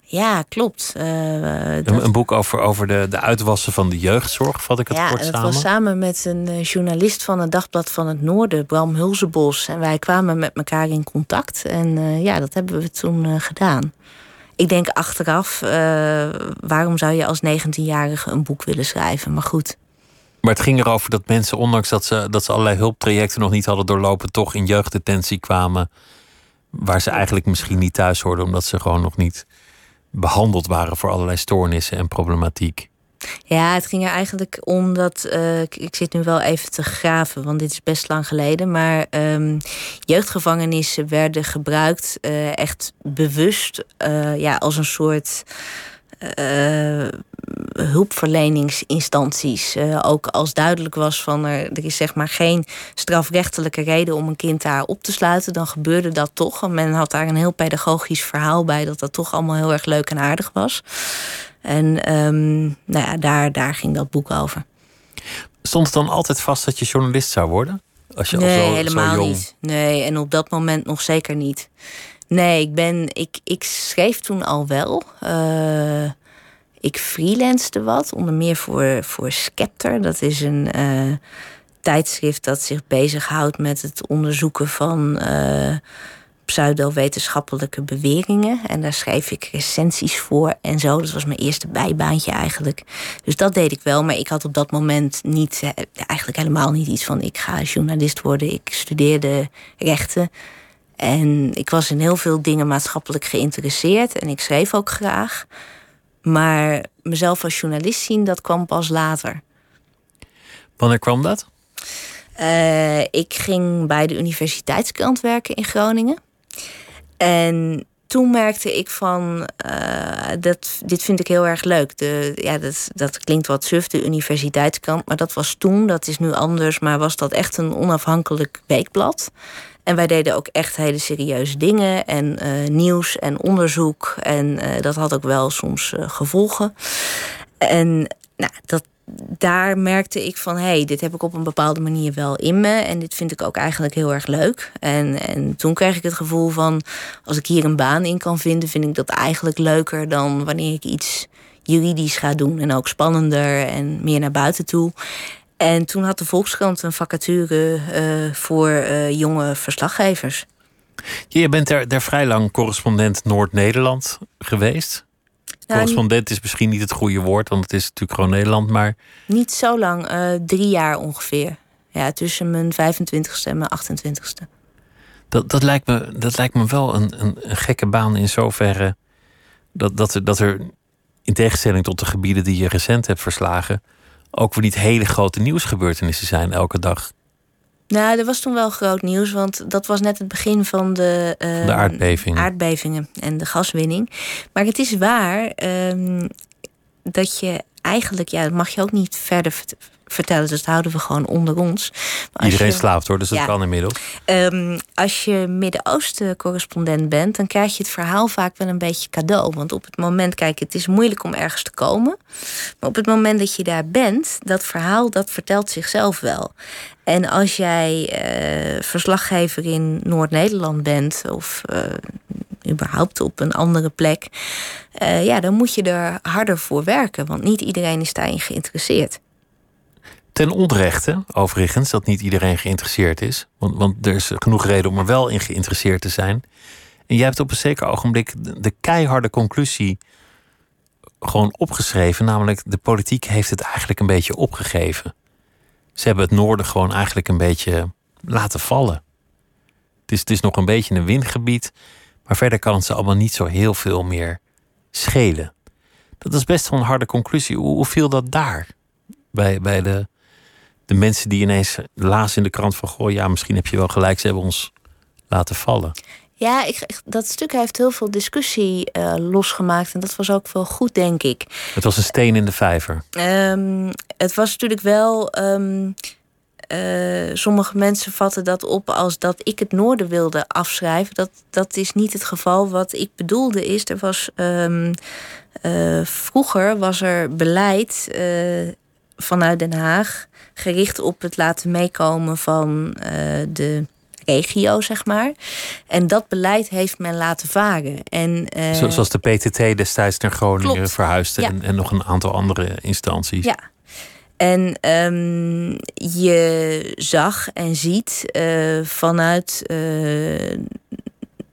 Ja, klopt. Uh, een, een, boek over, over de, de uitwassen van de jeugdzorg, vat ik het ja, kort samen. Ja, dat was samen met een uh, journalist van het Dagblad van het Noorden, Bram Hulzebos. En wij kwamen met elkaar in contact. En uh, ja, dat hebben we toen gedaan ik denk achteraf, uh, waarom zou je als 19-jarige een boek willen schrijven? Maar goed. Maar het ging erover dat mensen, ondanks dat ze, dat ze allerlei hulptrajecten nog niet hadden doorlopen, toch in jeugddetentie kwamen. Waar ze eigenlijk misschien niet thuis hoorden, omdat ze gewoon nog niet behandeld waren voor allerlei stoornissen en problematiek. Ja, het ging er eigenlijk om dat. Uh, ik zit nu wel even te graven, want dit is best lang geleden. Maar um, jeugdgevangenissen werden gebruikt uh, echt bewust uh, ja, als een soort. hulpverleningsinstanties. ook als duidelijk was van er, er is zeg maar geen strafrechtelijke reden om een kind daar op te sluiten, dan gebeurde dat toch. En men had daar een heel pedagogisch verhaal bij dat dat toch allemaal heel erg leuk en aardig was. En um, nou ja, daar, daar ging dat boek over. Stond het dan altijd vast dat je journalist zou worden? Als je nee, al zo, helemaal zo jong... niet. Nee, en op dat moment nog zeker niet. Nee, ik, ben, ik, ik schreef toen al wel. Uh, ik freelancede wat, onder meer voor, voor Scepter. Dat is een uh, tijdschrift dat zich bezighoudt met het onderzoeken van... Uh, pseudo-wetenschappelijke beweringen. En daar schreef ik recensies voor en zo. Dat was mijn eerste bijbaantje eigenlijk. Dus dat deed ik wel. Maar ik had op dat moment niet, eh, eigenlijk helemaal niet iets van... ik ga journalist worden. Ik studeerde rechten. En ik was in heel veel dingen maatschappelijk geïnteresseerd. En ik schreef ook graag. Maar mezelf als journalist zien, dat kwam pas later. Wanneer kwam dat? Uh, ik ging bij de universiteitskrant werken in Groningen. En toen merkte ik van, uh, dat, dit vind ik heel erg leuk. De, ja, dat, dat klinkt wat suf, de universiteitskant. Maar dat was toen, dat is nu anders. Maar was dat echt een onafhankelijk weekblad. En wij deden ook echt hele serieuze dingen. En uh, nieuws en onderzoek. En uh, dat had ook wel soms gevolgen. En nou, dat, daar merkte ik van, hé, hey, dit heb ik op een bepaalde manier wel in me. En dit vind ik ook eigenlijk heel erg leuk. En, en toen kreeg ik het gevoel van, als ik hier een baan in kan vinden, vind ik dat eigenlijk leuker dan wanneer ik iets juridisch ga doen. En ook spannender en meer naar buiten toe. En toen had de Volkskrant een vacature uh, voor uh, jonge verslaggevers. Je bent er, er vrij lang correspondent Noord-Nederland geweest. Nou, Correspondent is misschien niet het goede woord, want het is natuurlijk gewoon Nederland, maar. Niet zo lang, uh, drie jaar ongeveer. Ja, tussen mijn 25ste en mijn 28ste. Dat, dat, lijkt, me, dat lijkt me wel een, een, een gekke baan in zoverre dat, dat, er, dat er in tegenstelling tot de gebieden die je recent hebt verslagen, ook weer niet hele grote nieuwsgebeurtenissen zijn elke dag. Nou, er was toen wel groot nieuws, want dat was net het begin van de, uh, de aardbevingen. aardbevingen en de gaswinning. Maar het is waar uh, dat je eigenlijk, ja, dat mag je ook niet verder vertellen. Dus dat houden we gewoon onder ons. Iedereen slaapt hoor, dus dat kan inmiddels. Um, als je Midden-Oosten-correspondent bent, dan krijg je het verhaal vaak wel een beetje cadeau. Want op het moment, kijk, het is moeilijk om ergens te komen. Maar op het moment dat je daar bent, dat verhaal, dat vertelt zichzelf wel. En als jij uh, verslaggever in Noord-Nederland bent, of uh, überhaupt op een andere plek, uh, ja, dan moet je er harder voor werken. Want niet iedereen is daarin geïnteresseerd. Ten onrechte, overigens, dat niet iedereen geïnteresseerd is. Want, want er is genoeg reden om er wel in geïnteresseerd te zijn. En jij hebt op een zeker ogenblik de, keiharde conclusie gewoon opgeschreven. Namelijk, de politiek heeft het eigenlijk een beetje opgegeven. Ze hebben het noorden gewoon eigenlijk een beetje laten vallen. Het is, het is nog een beetje een windgebied. Maar verder kan het ze allemaal niet zo heel veel meer schelen. Dat is best wel een harde conclusie. Hoe, hoe viel dat daar? Bij, bij de de mensen die ineens lazen in de krant van... goh, ja, misschien heb je wel gelijk, ze hebben ons laten vallen. Ja, ik, dat stuk heeft heel veel discussie uh, losgemaakt. En dat was ook wel goed, denk ik. Het was een steen in de vijver. Um, het was natuurlijk wel... Um, uh, sommige mensen vatten dat op als dat ik het noorden wilde afschrijven. Dat, dat is niet het geval. Wat ik bedoelde is, er was... Um, uh, vroeger was er beleid vanuit Den Haag gericht op het laten meekomen van uh, de regio, zeg maar. En dat beleid heeft men laten varen. En, uh, Zoals de PTT destijds naar Groningen klopt. verhuisde en, en nog een aantal andere instanties. Ja. En um, je zag en ziet uh, vanuit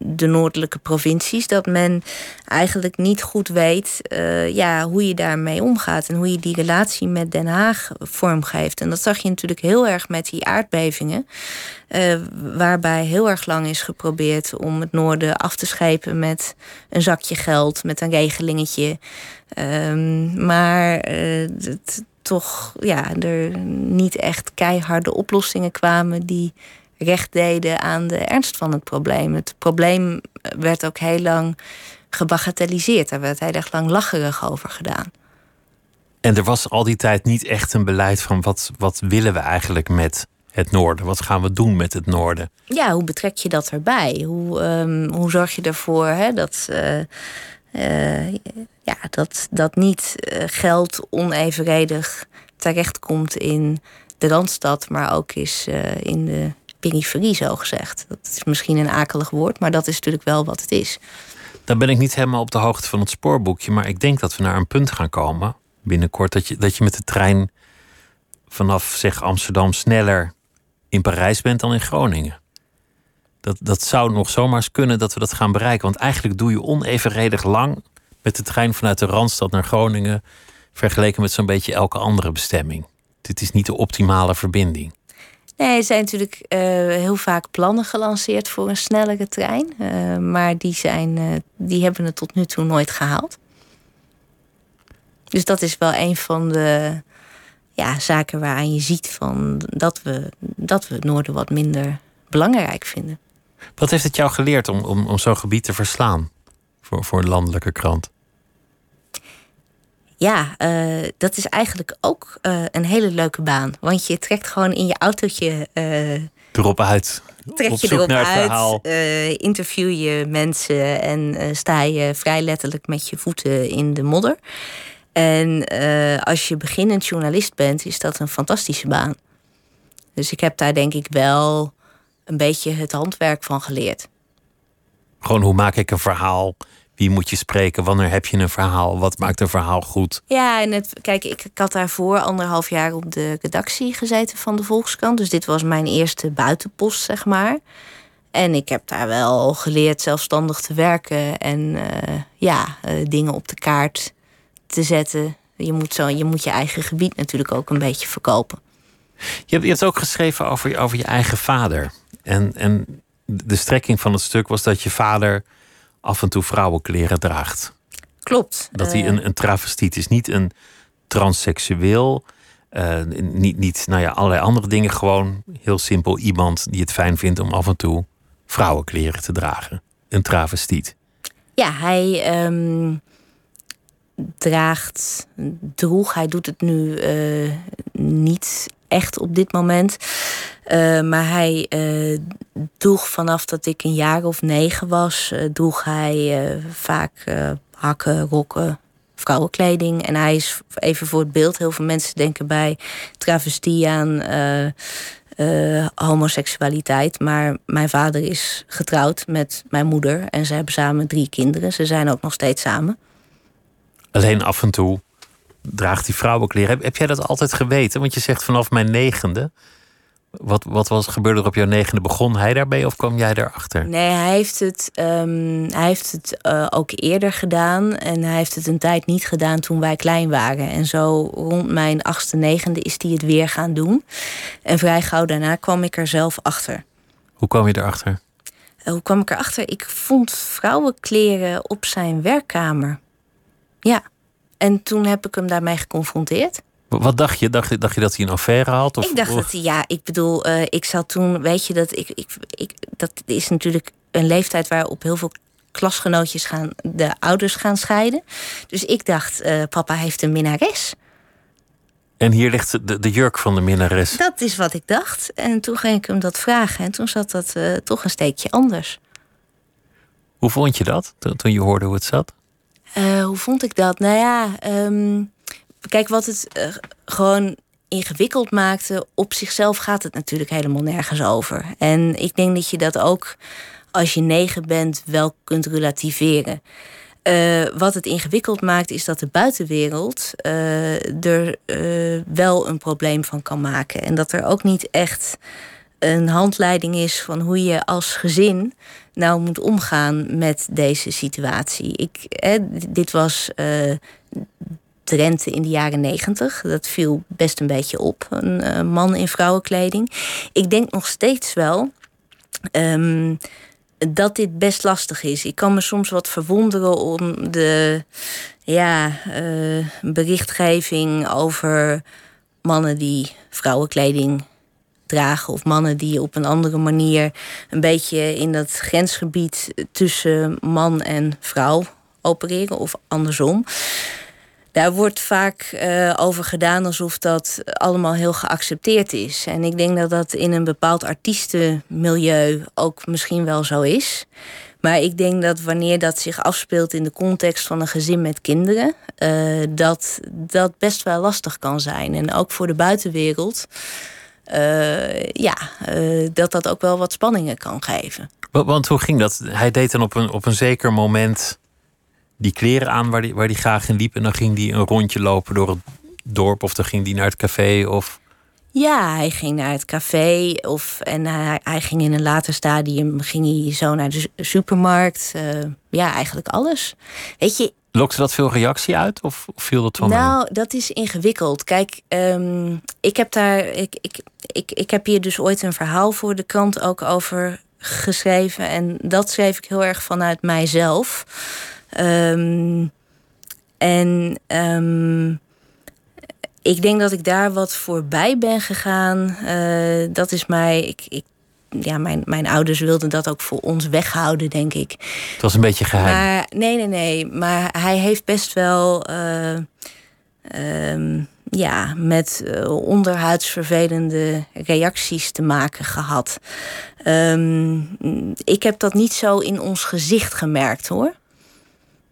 de noordelijke provincies. Dat men eigenlijk niet goed weet uh, ja, hoe je daarmee omgaat. En hoe je die relatie met Den Haag vormgeeft. En dat zag je natuurlijk heel erg met die aardbevingen. Uh, waarbij heel erg lang is geprobeerd om het noorden af te schepen met een zakje geld, met een regelingetje. Um, maar uh, het, toch ja, er niet echt keiharde oplossingen kwamen die recht deden aan de ernst van het probleem. Het probleem werd ook heel lang gebagatelliseerd. Daar werd heel erg lang lacherig over gedaan. En er was al die tijd niet echt een beleid van wat, wat willen we eigenlijk met het noorden? Wat gaan we doen met het noorden? Ja, hoe betrek je dat erbij? Hoe, um, hoe zorg je ervoor hè, dat, uh, uh, ja, dat, dat niet uh, geld onevenredig terechtkomt in de Randstad, maar ook is in de periferie, zo gezegd. Dat is misschien een akelig woord, maar dat is natuurlijk wel wat het is. Dan ben ik niet helemaal op de hoogte van het spoorboekje, maar ik denk dat we naar een punt gaan komen binnenkort dat je, dat je met de trein vanaf zeg Amsterdam sneller in Parijs bent dan in Groningen. Dat, dat zou nog zomaar kunnen dat we dat gaan bereiken. Want eigenlijk doe je onevenredig lang met de trein vanuit de Randstad naar Groningen. vergeleken met zo'n beetje elke andere bestemming. Dit is niet de optimale verbinding. Nee, er zijn natuurlijk uh, heel vaak plannen gelanceerd voor een snellere trein. Uh, maar die, zijn, uh, die hebben het tot nu toe nooit gehaald. Dus dat is wel een van de ja, zaken waaraan je ziet van dat, we, dat we het noorden wat minder belangrijk vinden. Wat heeft het jou geleerd om, om, om zo'n gebied te verslaan voor, voor een landelijke krant? Ja, uh, dat is eigenlijk ook uh, een hele leuke baan. Want je trekt gewoon in je autootje. Uh, erop uit. Trek je erop uit. interview je mensen en sta je vrij letterlijk met je voeten in de modder. En als je beginnend journalist bent, is dat een fantastische baan. Dus ik heb daar denk ik wel een beetje het handwerk van geleerd. Gewoon hoe maak ik een verhaal wie moet je spreken? Wanneer heb je een verhaal? Wat maakt een verhaal goed? Ja, en het, kijk, ik, ik had daarvoor anderhalf jaar op de redactie gezeten van de Volkskrant. Dus dit was mijn eerste buitenpost, zeg maar. En ik heb daar wel geleerd zelfstandig te werken en uh, ja, uh, dingen op de kaart te zetten. Je moet, zo, je moet je eigen gebied natuurlijk ook een beetje verkopen. Je hebt, je hebt ook geschreven over, over je eigen vader. En, en de strekking van het stuk was dat je vader af en toe vrouwenkleren draagt. Klopt. Dat hij een, een travestiet is, niet een transseksueel. Uh, niet, niet nou ja, allerlei andere dingen. Gewoon heel simpel iemand die het fijn vindt om af en toe vrouwenkleren te dragen. Een travestiet. Ja, hij um, draagt, droeg, hij doet het nu uh, niet echt op dit moment. Uh, maar hij uh, droeg vanaf dat ik een jaar of negen was, droeg hij vaak hakken, rokken, vrouwenkleding. En hij is even voor het beeld. Heel veel mensen denken bij travestie aan uh, homoseksualiteit. Maar mijn vader is getrouwd met mijn moeder. En ze hebben samen drie kinderen. Ze zijn ook nog steeds samen. Alleen af en toe draagt hij vrouwenkleren. Heb, heb jij dat altijd geweten? Want je zegt vanaf mijn negende. Wat, wat was, gebeurde er op jouw negende? Begon hij daarbij of kwam jij daarachter? Nee, hij heeft het, um, hij heeft het uh, ook eerder gedaan. En hij heeft het een tijd niet gedaan toen wij klein waren. En zo rond mijn achtste, negende is hij het weer gaan doen. En vrij gauw daarna kwam ik er zelf achter. Hoe kwam je erachter? Uh, hoe kwam ik erachter? Ik vond vrouwenkleren op zijn werkkamer. Ja. En toen heb ik hem daarmee geconfronteerd. Wat dacht je? Dacht, dacht je dat hij een affaire had? Of, ik dacht dat hij, ja, ik bedoel, uh, ik zat toen, weet je, dat ik, ik, ik, dat is natuurlijk een leeftijd waarop heel veel klasgenootjes gaan, de ouders gaan scheiden. Dus ik dacht, uh, papa heeft een minnares. En hier ligt de, de jurk van de minnares. Dat is wat ik dacht. En toen ging ik hem dat vragen. En toen zat dat uh, toch een steekje anders. Hoe vond je dat toen je hoorde hoe het zat? Hoe vond ik dat? Nou ja, um, Kijk, wat het uh, gewoon ingewikkeld maakte, op zichzelf gaat het natuurlijk helemaal nergens over. En ik denk dat je dat ook als je negen bent wel kunt relativeren. Uh, wat het ingewikkeld maakt, is dat de buitenwereld er wel een probleem van kan maken. En dat er ook niet echt een handleiding is van hoe je als gezin nou moet omgaan met deze situatie. Ik, hè, dit was trend in de jaren negentig. Dat viel best een beetje op, een uh, man in vrouwenkleding. Ik denk nog steeds wel um, dat dit best lastig is. Ik kan me soms wat verwonderen om de ja, uh, berichtgeving over mannen die vrouwenkleding dragen of mannen die op een andere manier een beetje in dat grensgebied tussen man en vrouw opereren of andersom. Daar wordt vaak uh, over gedaan alsof dat allemaal heel geaccepteerd is. En ik denk dat dat in een bepaald artiestenmilieu ook misschien wel zo is. Maar ik denk dat wanneer dat zich afspeelt in de context van een gezin met kinderen, uh, dat dat best wel lastig kan zijn. En ook voor de buitenwereld, uh, ja, dat dat ook wel wat spanningen kan geven. Want hoe ging dat? Hij deed dan op een, op een zeker moment die kleren aan waar hij waar die graag in liep. En dan ging hij een rondje lopen door het dorp. Of dan ging hij naar het café. Of... Ja, hij ging naar het café. Of, en hij, hij ging in een later stadium ging hij zo naar de supermarkt. Uh, ja, eigenlijk alles. Weet je, Lokte dat veel reactie uit of viel dat van Nou, dat is ingewikkeld. Kijk, um, ik heb daar. Ik, ik, ik, ik heb hier dus ooit een verhaal voor de krant ook over geschreven. En dat schreef ik heel erg vanuit mijzelf. Um, en um, ik denk dat ik daar wat voorbij ben gegaan. Uh, dat is mij. Ik, ik, ja, mijn, mijn ouders wilden dat ook voor ons weghouden, denk ik. Het was een beetje geheim. Maar, nee, nee, nee. Maar hij heeft best wel. Uh, um, ja, met uh, onderhuidsvervelende reacties te maken gehad. Um, ik heb dat niet zo in ons gezicht gemerkt hoor.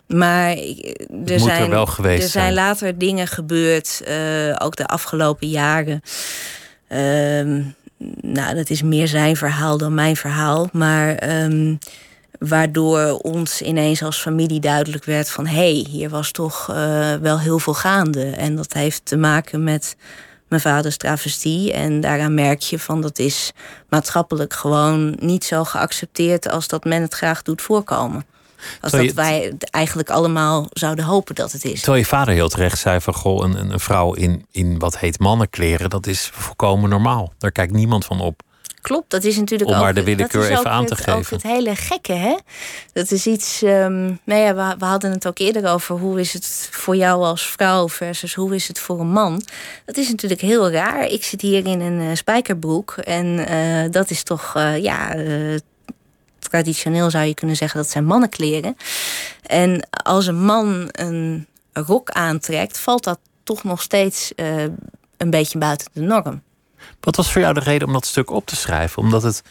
Maar er zijn, er, er zijn later dingen gebeurd, uh, ook de afgelopen jaren. Uh, nou, dat is meer zijn verhaal dan mijn verhaal. Maar um, waardoor ons ineens als familie duidelijk werd van... hé, hey, hier was toch uh, wel heel veel gaande. En dat heeft te maken met mijn vaders travestie. En daaraan merk je van dat is maatschappelijk gewoon niet zo geaccepteerd... als dat men het graag doet voorkomen. Als dat wij eigenlijk allemaal zouden hopen dat het is. Terwijl je vader heel terecht zei van goh, een, een vrouw in, in wat heet mannenkleren, dat is volkomen normaal. Daar kijkt niemand van op. Klopt, dat is natuurlijk Om ook, maar de willekeur even aan te het, geven. Ook het hele gekke, hè? Dat is iets. nou ja, we, we hadden het ook eerder over hoe is het voor jou als vrouw versus hoe is het voor een man. Dat is natuurlijk heel raar. Ik zit hier in een eh, spijkerbroek en eh, dat is toch, eh, ja. Traditioneel zou je kunnen zeggen dat zijn mannenkleren. En als een man een rok aantrekt, valt dat toch nog steeds eh, een beetje buiten de norm. Wat was voor jou de reden om dat stuk op te schrijven? Omdat het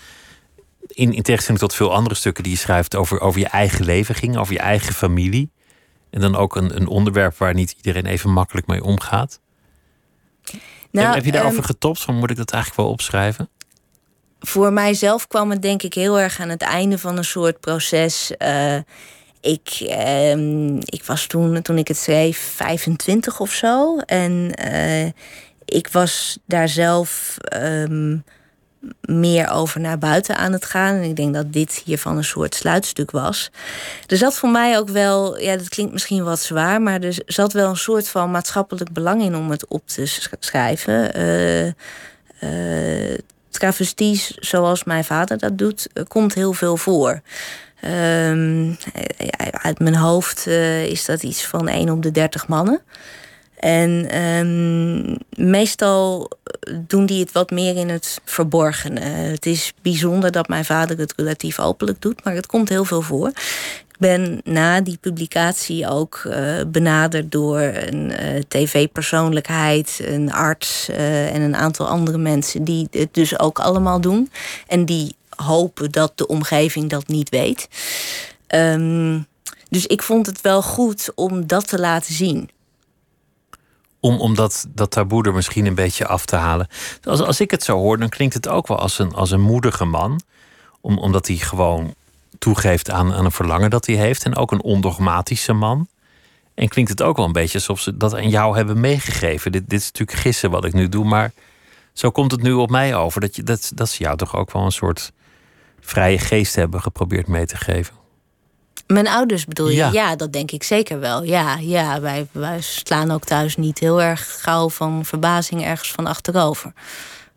in, in tegenstelling tot veel andere stukken die je schrijft over, over je eigen leven ging, over je eigen familie. En dan ook een, een onderwerp waar niet iedereen even makkelijk mee omgaat. Nou, heb je daarover ehm, getopt? Van moet ik dat eigenlijk wel opschrijven? Voor mijzelf kwam het denk ik heel erg aan het einde van een soort proces. Eh, ik, ehm, ik was toen, toen ik het schreef, 25 of zo. En eh, ik was daar zelf ehm, meer over naar buiten aan het gaan. En ik denk dat dit hiervan een soort sluitstuk was. Er zat voor mij ook wel, ja, dat klinkt misschien wat zwaar, maar er zat wel een soort van maatschappelijk belang in om het op te sch- schrijven. Eh, travesties, zoals mijn vader dat doet, eh, komt heel veel voor. Ehm, uit mijn hoofd eh, is dat iets van 1 op de 30 mannen. En ehm, meestal doen die het wat meer in het verborgene. Het is bijzonder dat mijn vader het relatief openlijk doet, maar het komt heel veel voor. Ben na die publicatie ook eh, benaderd door een eh, tv-persoonlijkheid, een arts eh, en een aantal andere mensen die het dus ook allemaal doen. En die hopen dat de omgeving dat niet weet. Ehm, dus ik vond het wel goed om dat te laten zien. Om, om dat, dat taboe er misschien een beetje af te halen. Als, als ik het zo hoor, dan klinkt het ook wel als een, als een moedige man. Om, omdat hij gewoon toegeeft aan, aan een verlangen dat hij heeft. En ook een ondogmatische man. En klinkt het ook wel een beetje alsof ze dat aan jou hebben meegegeven. Dit, dit is natuurlijk gissen wat ik nu doe, maar zo komt het nu op mij over. Dat, je, dat, dat ze jou toch ook wel een soort vrije geest hebben geprobeerd mee te geven. Mijn ouders bedoel je? Ja. Ja, dat denk ik zeker wel. Ja, ja wij, wij slaan ook thuis niet heel erg gauw van verbazing ergens van achterover.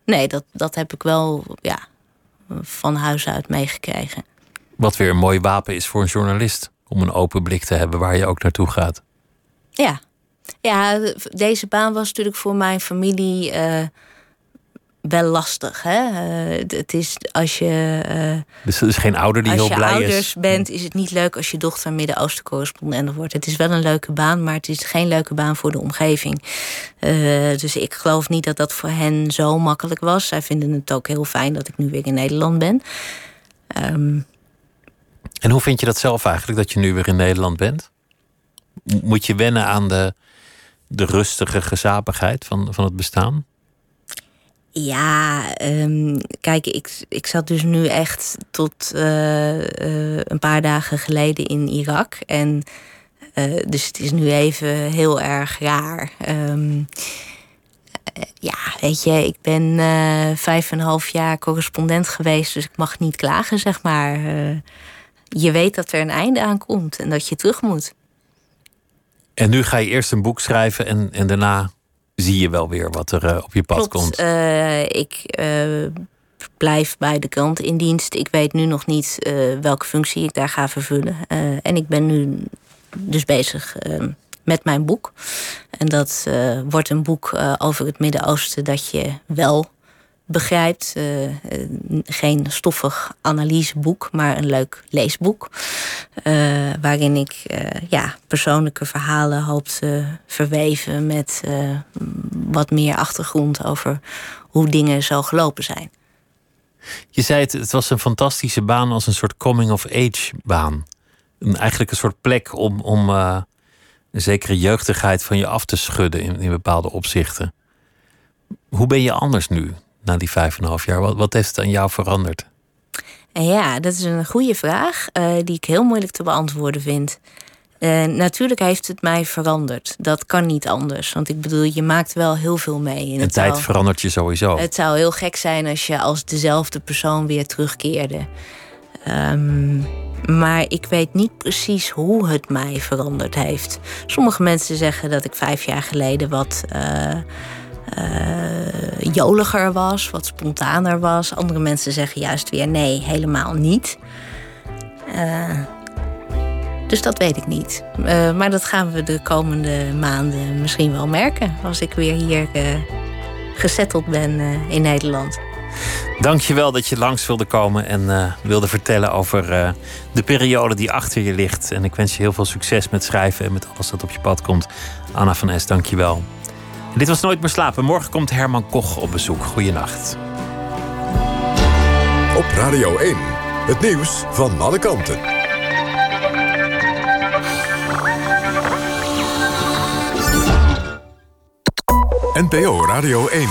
Nee, dat, dat heb ik wel ja, van huis uit meegekregen. Wat weer een mooi wapen is voor een journalist. Om een open blik te hebben waar je ook naartoe gaat. Ja. ja, deze baan was natuurlijk voor mijn familie eh, wel lastig. Hè? Eh, het is als je. eh, Dus er is geen ouder die als heel je blij ouders is. bent, is het niet leuk als je dochter Midden-Oosten correspondent wordt. Het is wel een leuke baan, maar het is geen leuke baan voor de omgeving. Dus ik geloof niet dat dat voor hen zo makkelijk was. Zij vinden het ook heel fijn dat ik nu weer in Nederland ben. Ehm, En hoe vind je dat zelf eigenlijk, dat je nu weer in Nederland bent? Moet je wennen aan de, de rustige gezapigheid van, van het bestaan? Ja, ehm, kijk, ik, ik zat dus nu echt tot eh, eh, een paar dagen geleden in Irak. En eh, dus het is nu even heel erg raar. Ehm, eh, ja, weet je, ik ben vijf en een half jaar correspondent geweest, dus ik mag niet klagen, zeg maar. Je weet dat er een einde aan komt en dat je terug moet. En nu ga je eerst een boek schrijven en, en daarna zie je wel weer wat er eh, op je pad Klopt. komt. Eh, ik eh, blijf bij de krant in dienst. Ik weet nu nog niet welke functie ik daar ga vervullen. En ik ben nu dus bezig eh, met mijn boek. En dat wordt een boek over het Midden-Oosten dat je wel begrijpt. Eh, eh, geen stoffig analyseboek, maar een leuk leesboek. Eh, waarin ik ja, persoonlijke verhalen hoop te verweven met wat meer achtergrond over hoe dingen zo gelopen zijn. Je zei het, het was een fantastische baan als een soort coming-of-age baan. Eigenlijk een soort plek om, om een zekere jeugdigheid van je af te schudden in, in bepaalde opzichten. Hoe ben je anders nu, na die vijf en een half jaar? Wat, wat heeft het aan jou veranderd? En ja, dat is een goede vraag eh, die ik heel moeilijk te beantwoorden vind. Eh, natuurlijk heeft het mij veranderd. Dat kan niet anders. Want ik bedoel, je maakt wel heel veel mee. En het tijd zou- verandert je sowieso. Het zou heel gek zijn als je als dezelfde persoon weer terugkeerde. Ehm, maar ik weet niet precies hoe het mij veranderd heeft. Sommige mensen zeggen dat ik vijf jaar geleden wat, eh, uh, joliger was, wat spontaner was. Andere mensen zeggen juist weer nee, helemaal niet. Uh, dus dat weet ik niet. Uh, maar dat gaan we de komende maanden misschien wel merken als ik weer hier gezetteld ben in Nederland. Dankjewel dat je langs wilde komen en wilde vertellen over de periode die achter je ligt. En ik wens je heel veel succes met schrijven en met alles dat op je pad komt. Anna van Es, dankjewel. Dit was Nooit meer slapen. Morgen komt Herman Koch op bezoek. Goeienacht. Op Radio 1, het nieuws van alle kanten. NPO Radio 1.